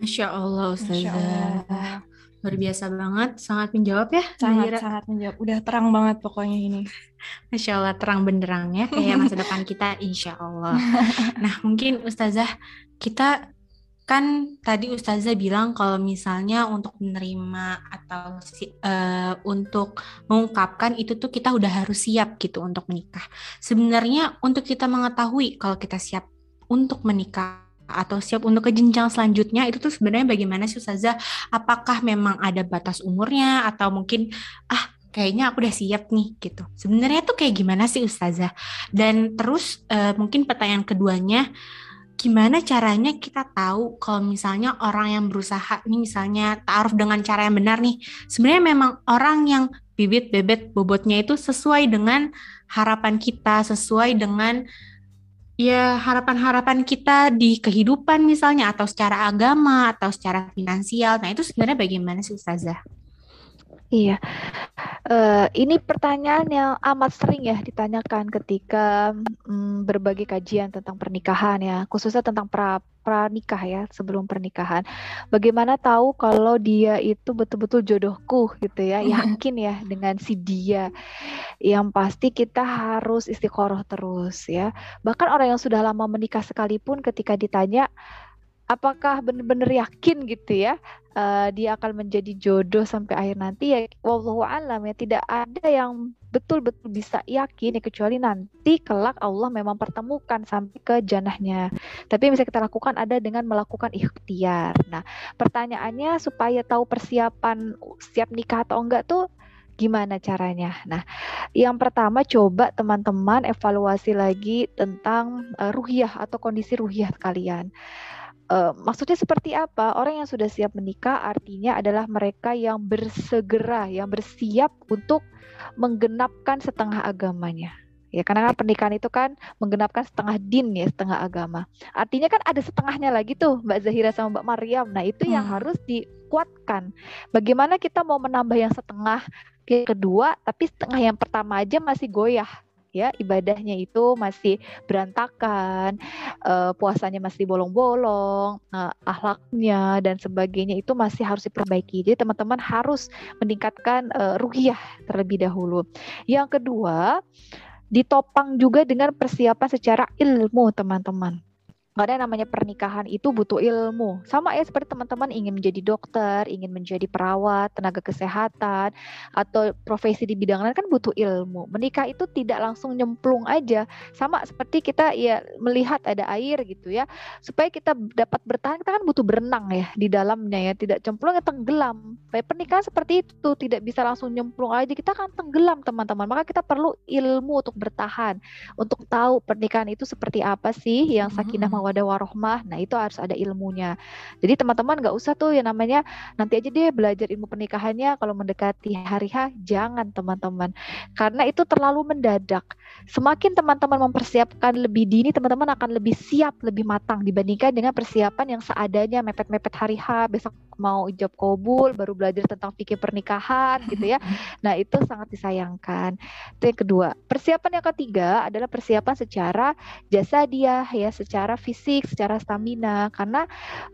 [SPEAKER 1] Masya Allah Ustazah. Luar biasa banget, sangat menjawab ya.
[SPEAKER 2] Sangat, Zahira. sangat menjawab. Udah terang banget pokoknya ini.
[SPEAKER 1] Masya Allah, terang benderang ya. Kayak masa depan kita insya Allah. nah mungkin Ustazah, kita kan tadi Ustazah bilang kalau misalnya untuk menerima atau uh, untuk mengungkapkan itu tuh kita udah harus siap gitu untuk menikah. Sebenarnya untuk kita mengetahui kalau kita siap untuk menikah atau siap untuk ke jenjang selanjutnya itu tuh sebenarnya bagaimana sih Ustazah? Apakah memang ada batas umurnya atau mungkin ah kayaknya aku udah siap nih gitu. Sebenarnya tuh kayak gimana sih Ustazah? Dan terus uh, mungkin pertanyaan keduanya gimana caranya kita tahu kalau misalnya orang yang berusaha nih misalnya taruh dengan cara yang benar nih sebenarnya memang orang yang bibit bebet bobotnya itu sesuai dengan harapan kita sesuai dengan ya harapan-harapan kita di kehidupan misalnya atau secara agama atau secara finansial nah itu sebenarnya bagaimana sih Ustazah?
[SPEAKER 3] Iya, uh, ini pertanyaan yang amat sering ya ditanyakan ketika um, berbagai kajian tentang pernikahan ya, khususnya tentang pra pranikah ya sebelum pernikahan. Bagaimana tahu kalau dia itu betul-betul jodohku gitu ya, yakin ya dengan si dia. Yang pasti kita harus istiqoroh terus ya. Bahkan orang yang sudah lama menikah sekalipun ketika ditanya apakah benar-benar yakin gitu ya uh, dia akan menjadi jodoh sampai akhir nanti ya wallahu alam ya tidak ada yang betul-betul bisa yakin ya kecuali nanti kelak Allah memang pertemukan sampai ke janahnya. Tapi yang bisa kita lakukan ada dengan melakukan ikhtiar. Nah, pertanyaannya supaya tahu persiapan siap nikah atau enggak tuh gimana caranya? Nah, yang pertama coba teman-teman evaluasi lagi tentang uh, ruhiyah atau kondisi ruhiyah kalian. Uh, maksudnya seperti apa? Orang yang sudah siap menikah artinya adalah mereka yang bersegera, yang bersiap untuk menggenapkan setengah agamanya. Ya, karena kan pernikahan itu kan menggenapkan setengah din ya, setengah agama. Artinya kan ada setengahnya lagi tuh Mbak Zahira sama Mbak Maryam. Nah, itu hmm. yang harus dikuatkan. Bagaimana kita mau menambah yang setengah kedua, tapi setengah yang pertama aja masih goyah ya ibadahnya itu masih berantakan, uh, puasanya masih bolong-bolong, uh, akhlaknya dan sebagainya itu masih harus diperbaiki. Jadi teman-teman harus meningkatkan uh, ruhiyah terlebih dahulu. Yang kedua, ditopang juga dengan persiapan secara ilmu teman-teman. Karena namanya pernikahan itu butuh ilmu. Sama ya seperti teman-teman ingin menjadi dokter, ingin menjadi perawat, tenaga kesehatan, atau profesi di bidang lain kan butuh ilmu. Menikah itu tidak langsung nyemplung aja. Sama seperti kita ya melihat ada air gitu ya. Supaya kita dapat bertahan kita kan butuh berenang ya di dalamnya ya. Tidak cemplung ya tenggelam. Baik pernikahan seperti itu tidak bisa langsung nyemplung aja. Kita akan tenggelam teman-teman. Maka kita perlu ilmu untuk bertahan. Untuk tahu pernikahan itu seperti apa sih yang sakinah mawadah warohmah nah itu harus ada ilmunya. Jadi teman-teman nggak usah tuh yang namanya nanti aja deh belajar ilmu pernikahannya. Kalau mendekati hari H jangan teman-teman. Karena itu terlalu mendadak. Semakin teman-teman mempersiapkan lebih dini teman-teman akan lebih siap lebih matang dibandingkan dengan persiapan yang seadanya mepet-mepet hari H besok mau ijab kabul baru belajar tentang fikih pernikahan gitu ya. Nah itu sangat disayangkan. Itu yang kedua. Persiapan yang ketiga adalah persiapan secara jasa dia ya secara fisik secara stamina. Karena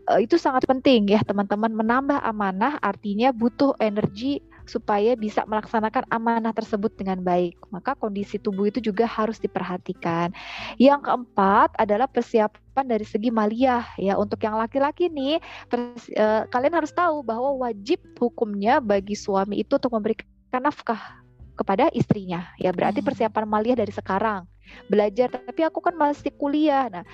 [SPEAKER 3] uh, itu sangat penting ya teman-teman. Menambah amanah artinya butuh energi supaya bisa melaksanakan amanah tersebut dengan baik. Maka kondisi tubuh itu juga harus diperhatikan. Yang keempat adalah persiapan dari segi maliyah ya. Untuk yang laki-laki nih, pers, uh, kalian harus tahu bahwa wajib hukumnya bagi suami itu untuk memberikan nafkah kepada istrinya. Ya berarti hmm. persiapan maliyah dari sekarang belajar tapi aku kan masih kuliah. Nah,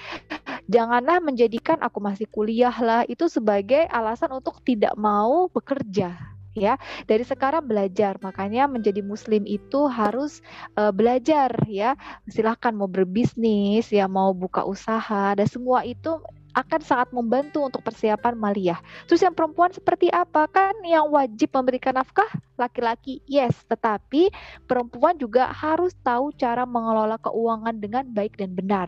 [SPEAKER 3] janganlah menjadikan aku masih kuliah lah itu sebagai alasan untuk tidak mau bekerja ya. Dari sekarang belajar makanya menjadi muslim itu harus uh, belajar ya. Silahkan mau berbisnis ya mau buka usaha dan semua itu akan sangat membantu untuk persiapan maliyah. Terus yang perempuan seperti apa? Kan yang wajib memberikan nafkah laki-laki, yes. Tetapi perempuan juga harus tahu cara mengelola keuangan dengan baik dan benar.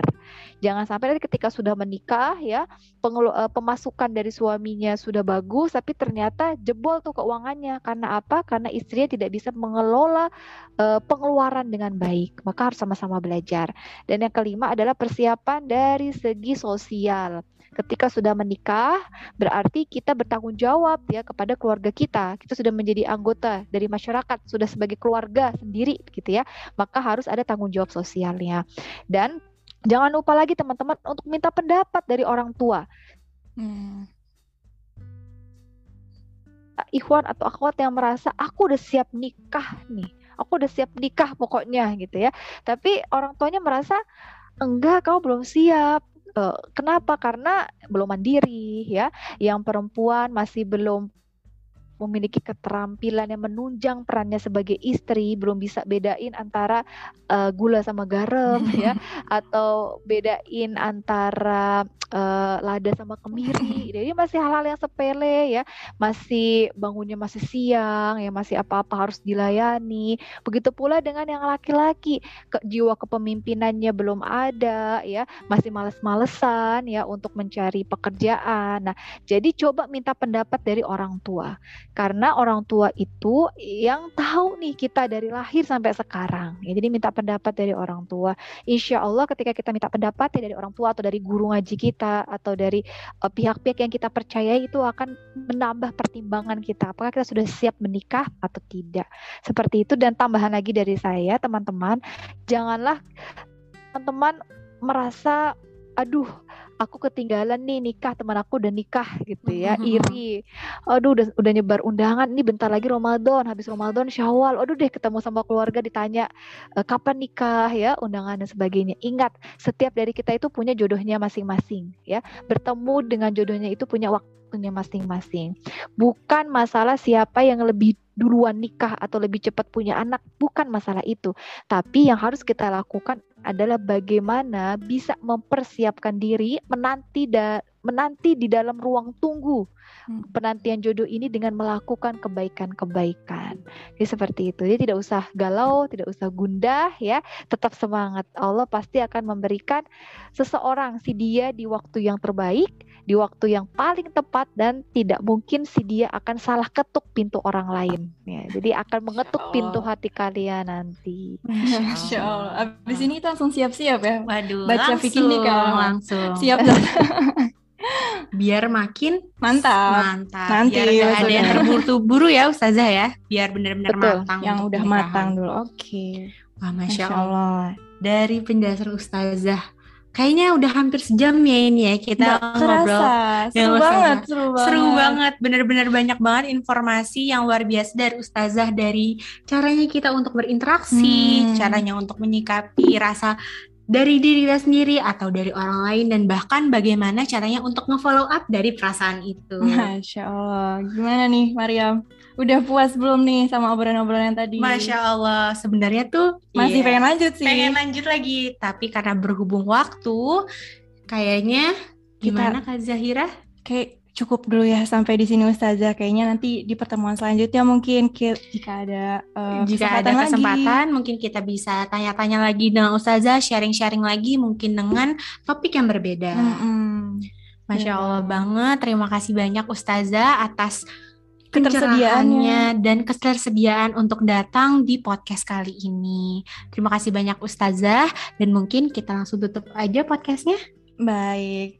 [SPEAKER 3] Jangan sampai nanti ketika sudah menikah ya, uh, pemasukan dari suaminya sudah bagus, tapi ternyata jebol tuh keuangannya. Karena apa? Karena istrinya tidak bisa mengelola uh, pengeluaran dengan baik. Maka harus sama-sama belajar. Dan yang kelima adalah persiapan dari segi sosial ketika sudah menikah berarti kita bertanggung jawab ya kepada keluarga kita. Kita sudah menjadi anggota dari masyarakat, sudah sebagai keluarga sendiri gitu ya. Maka harus ada tanggung jawab sosialnya. Dan jangan lupa lagi teman-teman untuk minta pendapat dari orang tua
[SPEAKER 2] Hmm.
[SPEAKER 3] Ikhwan atau akhwat yang merasa aku udah siap nikah nih, aku udah siap nikah pokoknya gitu ya. Tapi orang tuanya merasa enggak, kau belum siap. Uh, kenapa? Karena belum mandiri ya. Yang perempuan masih belum memiliki keterampilan yang menunjang perannya sebagai istri, belum bisa bedain antara uh, gula sama garam ya atau bedain antara uh, lada sama kemiri. Jadi masih hal-hal yang sepele ya, masih bangunnya masih siang ya, masih apa-apa harus dilayani. Begitu pula dengan yang laki-laki, ke, jiwa kepemimpinannya belum ada ya, masih males-malesan ya untuk mencari pekerjaan. Nah, jadi coba minta pendapat dari orang tua karena orang tua itu yang tahu nih kita dari lahir sampai sekarang. Ya, jadi minta pendapat dari orang tua. Insya Allah ketika kita minta pendapat ya dari orang tua atau dari guru ngaji kita atau dari uh, pihak-pihak yang kita percayai itu akan menambah pertimbangan kita. Apakah kita sudah siap menikah atau tidak. Seperti itu dan tambahan lagi dari saya teman-teman, janganlah teman-teman merasa aduh aku ketinggalan nih nikah teman aku udah nikah gitu ya iri. Aduh udah udah nyebar undangan ini bentar lagi Ramadan habis Ramadan Syawal. Aduh deh ketemu sama keluarga ditanya e, kapan nikah ya? Undangan dan sebagainya. Ingat setiap dari kita itu punya jodohnya masing-masing ya. Bertemu dengan jodohnya itu punya waktunya masing-masing. Bukan masalah siapa yang lebih duluan nikah atau lebih cepat punya anak bukan masalah itu. Tapi yang harus kita lakukan adalah bagaimana bisa mempersiapkan diri menanti da menanti di dalam ruang tunggu. Penantian jodoh ini dengan melakukan kebaikan-kebaikan. Jadi seperti itu. Jadi tidak usah galau, tidak usah gundah ya, tetap semangat. Allah pasti akan memberikan seseorang si dia di waktu yang terbaik di waktu yang paling tepat dan tidak mungkin si dia akan salah ketuk pintu orang lain. Ya, jadi akan mengetuk pintu hati kalian nanti.
[SPEAKER 2] Masya Allah. Abis ini kita langsung siap-siap ya.
[SPEAKER 1] Waduh.
[SPEAKER 2] Baca fikih nikah.
[SPEAKER 1] Langsung.
[SPEAKER 2] Siap.
[SPEAKER 1] biar makin
[SPEAKER 2] mantap.
[SPEAKER 1] Mantap.
[SPEAKER 2] Nanti
[SPEAKER 1] biar ada yang terburu-buru ya Ustazah ya. Biar benar-benar matang.
[SPEAKER 2] Yang udah matang dulu. Oke. Okay.
[SPEAKER 1] Wah, Masya, Masya Allah. Allah. Dari penjelasan Ustazah Kayaknya udah hampir sejam ya ini ya kita Nggak ngobrol.
[SPEAKER 2] Kerasa. Seru banget, seru banget.
[SPEAKER 1] Seru banget, bener-bener banyak banget informasi yang luar biasa dari Ustazah dari caranya kita untuk berinteraksi, hmm. caranya untuk menyikapi rasa dari diri kita sendiri atau dari orang lain dan bahkan bagaimana caranya untuk nge-follow up dari perasaan itu.
[SPEAKER 2] Masya Allah, gimana nih Mariam? Udah puas belum nih sama obrolan-obrolan yang tadi?
[SPEAKER 1] Masya Allah, sebenarnya tuh
[SPEAKER 2] masih iya, pengen lanjut sih.
[SPEAKER 1] Pengen lanjut lagi, tapi karena berhubung waktu, kayaknya gimana Kita, Kak Zahira?
[SPEAKER 2] Kayak cukup dulu ya sampai di sini Ustazah. Kayaknya nanti di pertemuan selanjutnya mungkin jika ada uh,
[SPEAKER 1] jika ada kesempatan lagi. mungkin kita bisa tanya-tanya lagi dengan Ustazah, sharing-sharing lagi mungkin dengan topik yang berbeda. Mm -hmm. Masya Allah banget. Terima kasih banyak Ustazah atas ketersediaannya dan ketersediaan untuk datang di podcast kali ini. Terima kasih banyak Ustazah dan mungkin kita langsung tutup aja podcastnya.
[SPEAKER 2] Baik.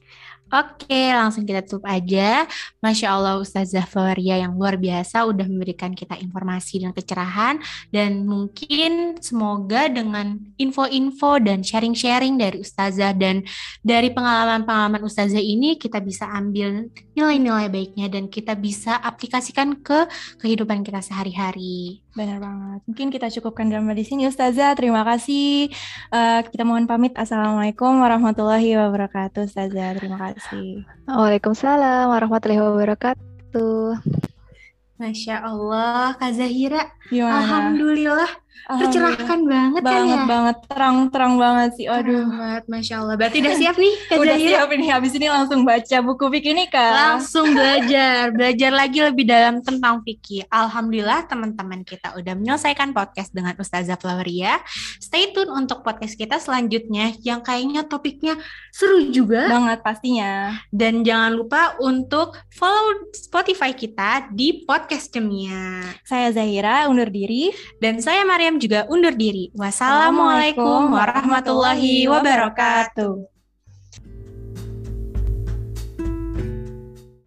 [SPEAKER 1] Oke, langsung kita tutup aja. Masya Allah Ustazah Floria yang luar biasa udah memberikan kita informasi dan kecerahan. Dan mungkin semoga dengan info-info dan sharing-sharing dari Ustazah dan dari pengalaman-pengalaman Ustazah ini kita bisa ambil nilai-nilai baiknya dan kita bisa aplikasikan ke kehidupan kita sehari-hari.
[SPEAKER 2] Benar banget. Mungkin kita cukupkan dalam di sini Ustazah. Terima kasih. Uh, kita mohon pamit. Assalamualaikum warahmatullahi wabarakatuh Ustazah. Terima kasih.
[SPEAKER 3] Waalaikumsalam warahmatullahi wabarakatuh.
[SPEAKER 1] Masya Allah, Kak Zahira. Gimana? Alhamdulillah tercerahkan banget,
[SPEAKER 2] banget
[SPEAKER 1] kan
[SPEAKER 2] ya? Banget, terang-terang banget sih. Aduh.
[SPEAKER 1] Banget, Masya Allah. Berarti udah siap nih Kak
[SPEAKER 2] Udah siap ini, habis ini langsung baca buku fikih nih Kak.
[SPEAKER 1] Langsung belajar, belajar lagi lebih dalam tentang fikih. Alhamdulillah teman-teman kita udah menyelesaikan podcast dengan Ustazah Floweria. Stay tune untuk podcast kita selanjutnya yang kayaknya topiknya seru juga.
[SPEAKER 2] Banget pastinya.
[SPEAKER 1] Dan jangan lupa untuk follow Spotify kita di podcast Cemia.
[SPEAKER 2] Saya Zahira, undur diri.
[SPEAKER 1] Dan saya Mariam juga undur diri. Wassalamualaikum warahmatullahi wabarakatuh.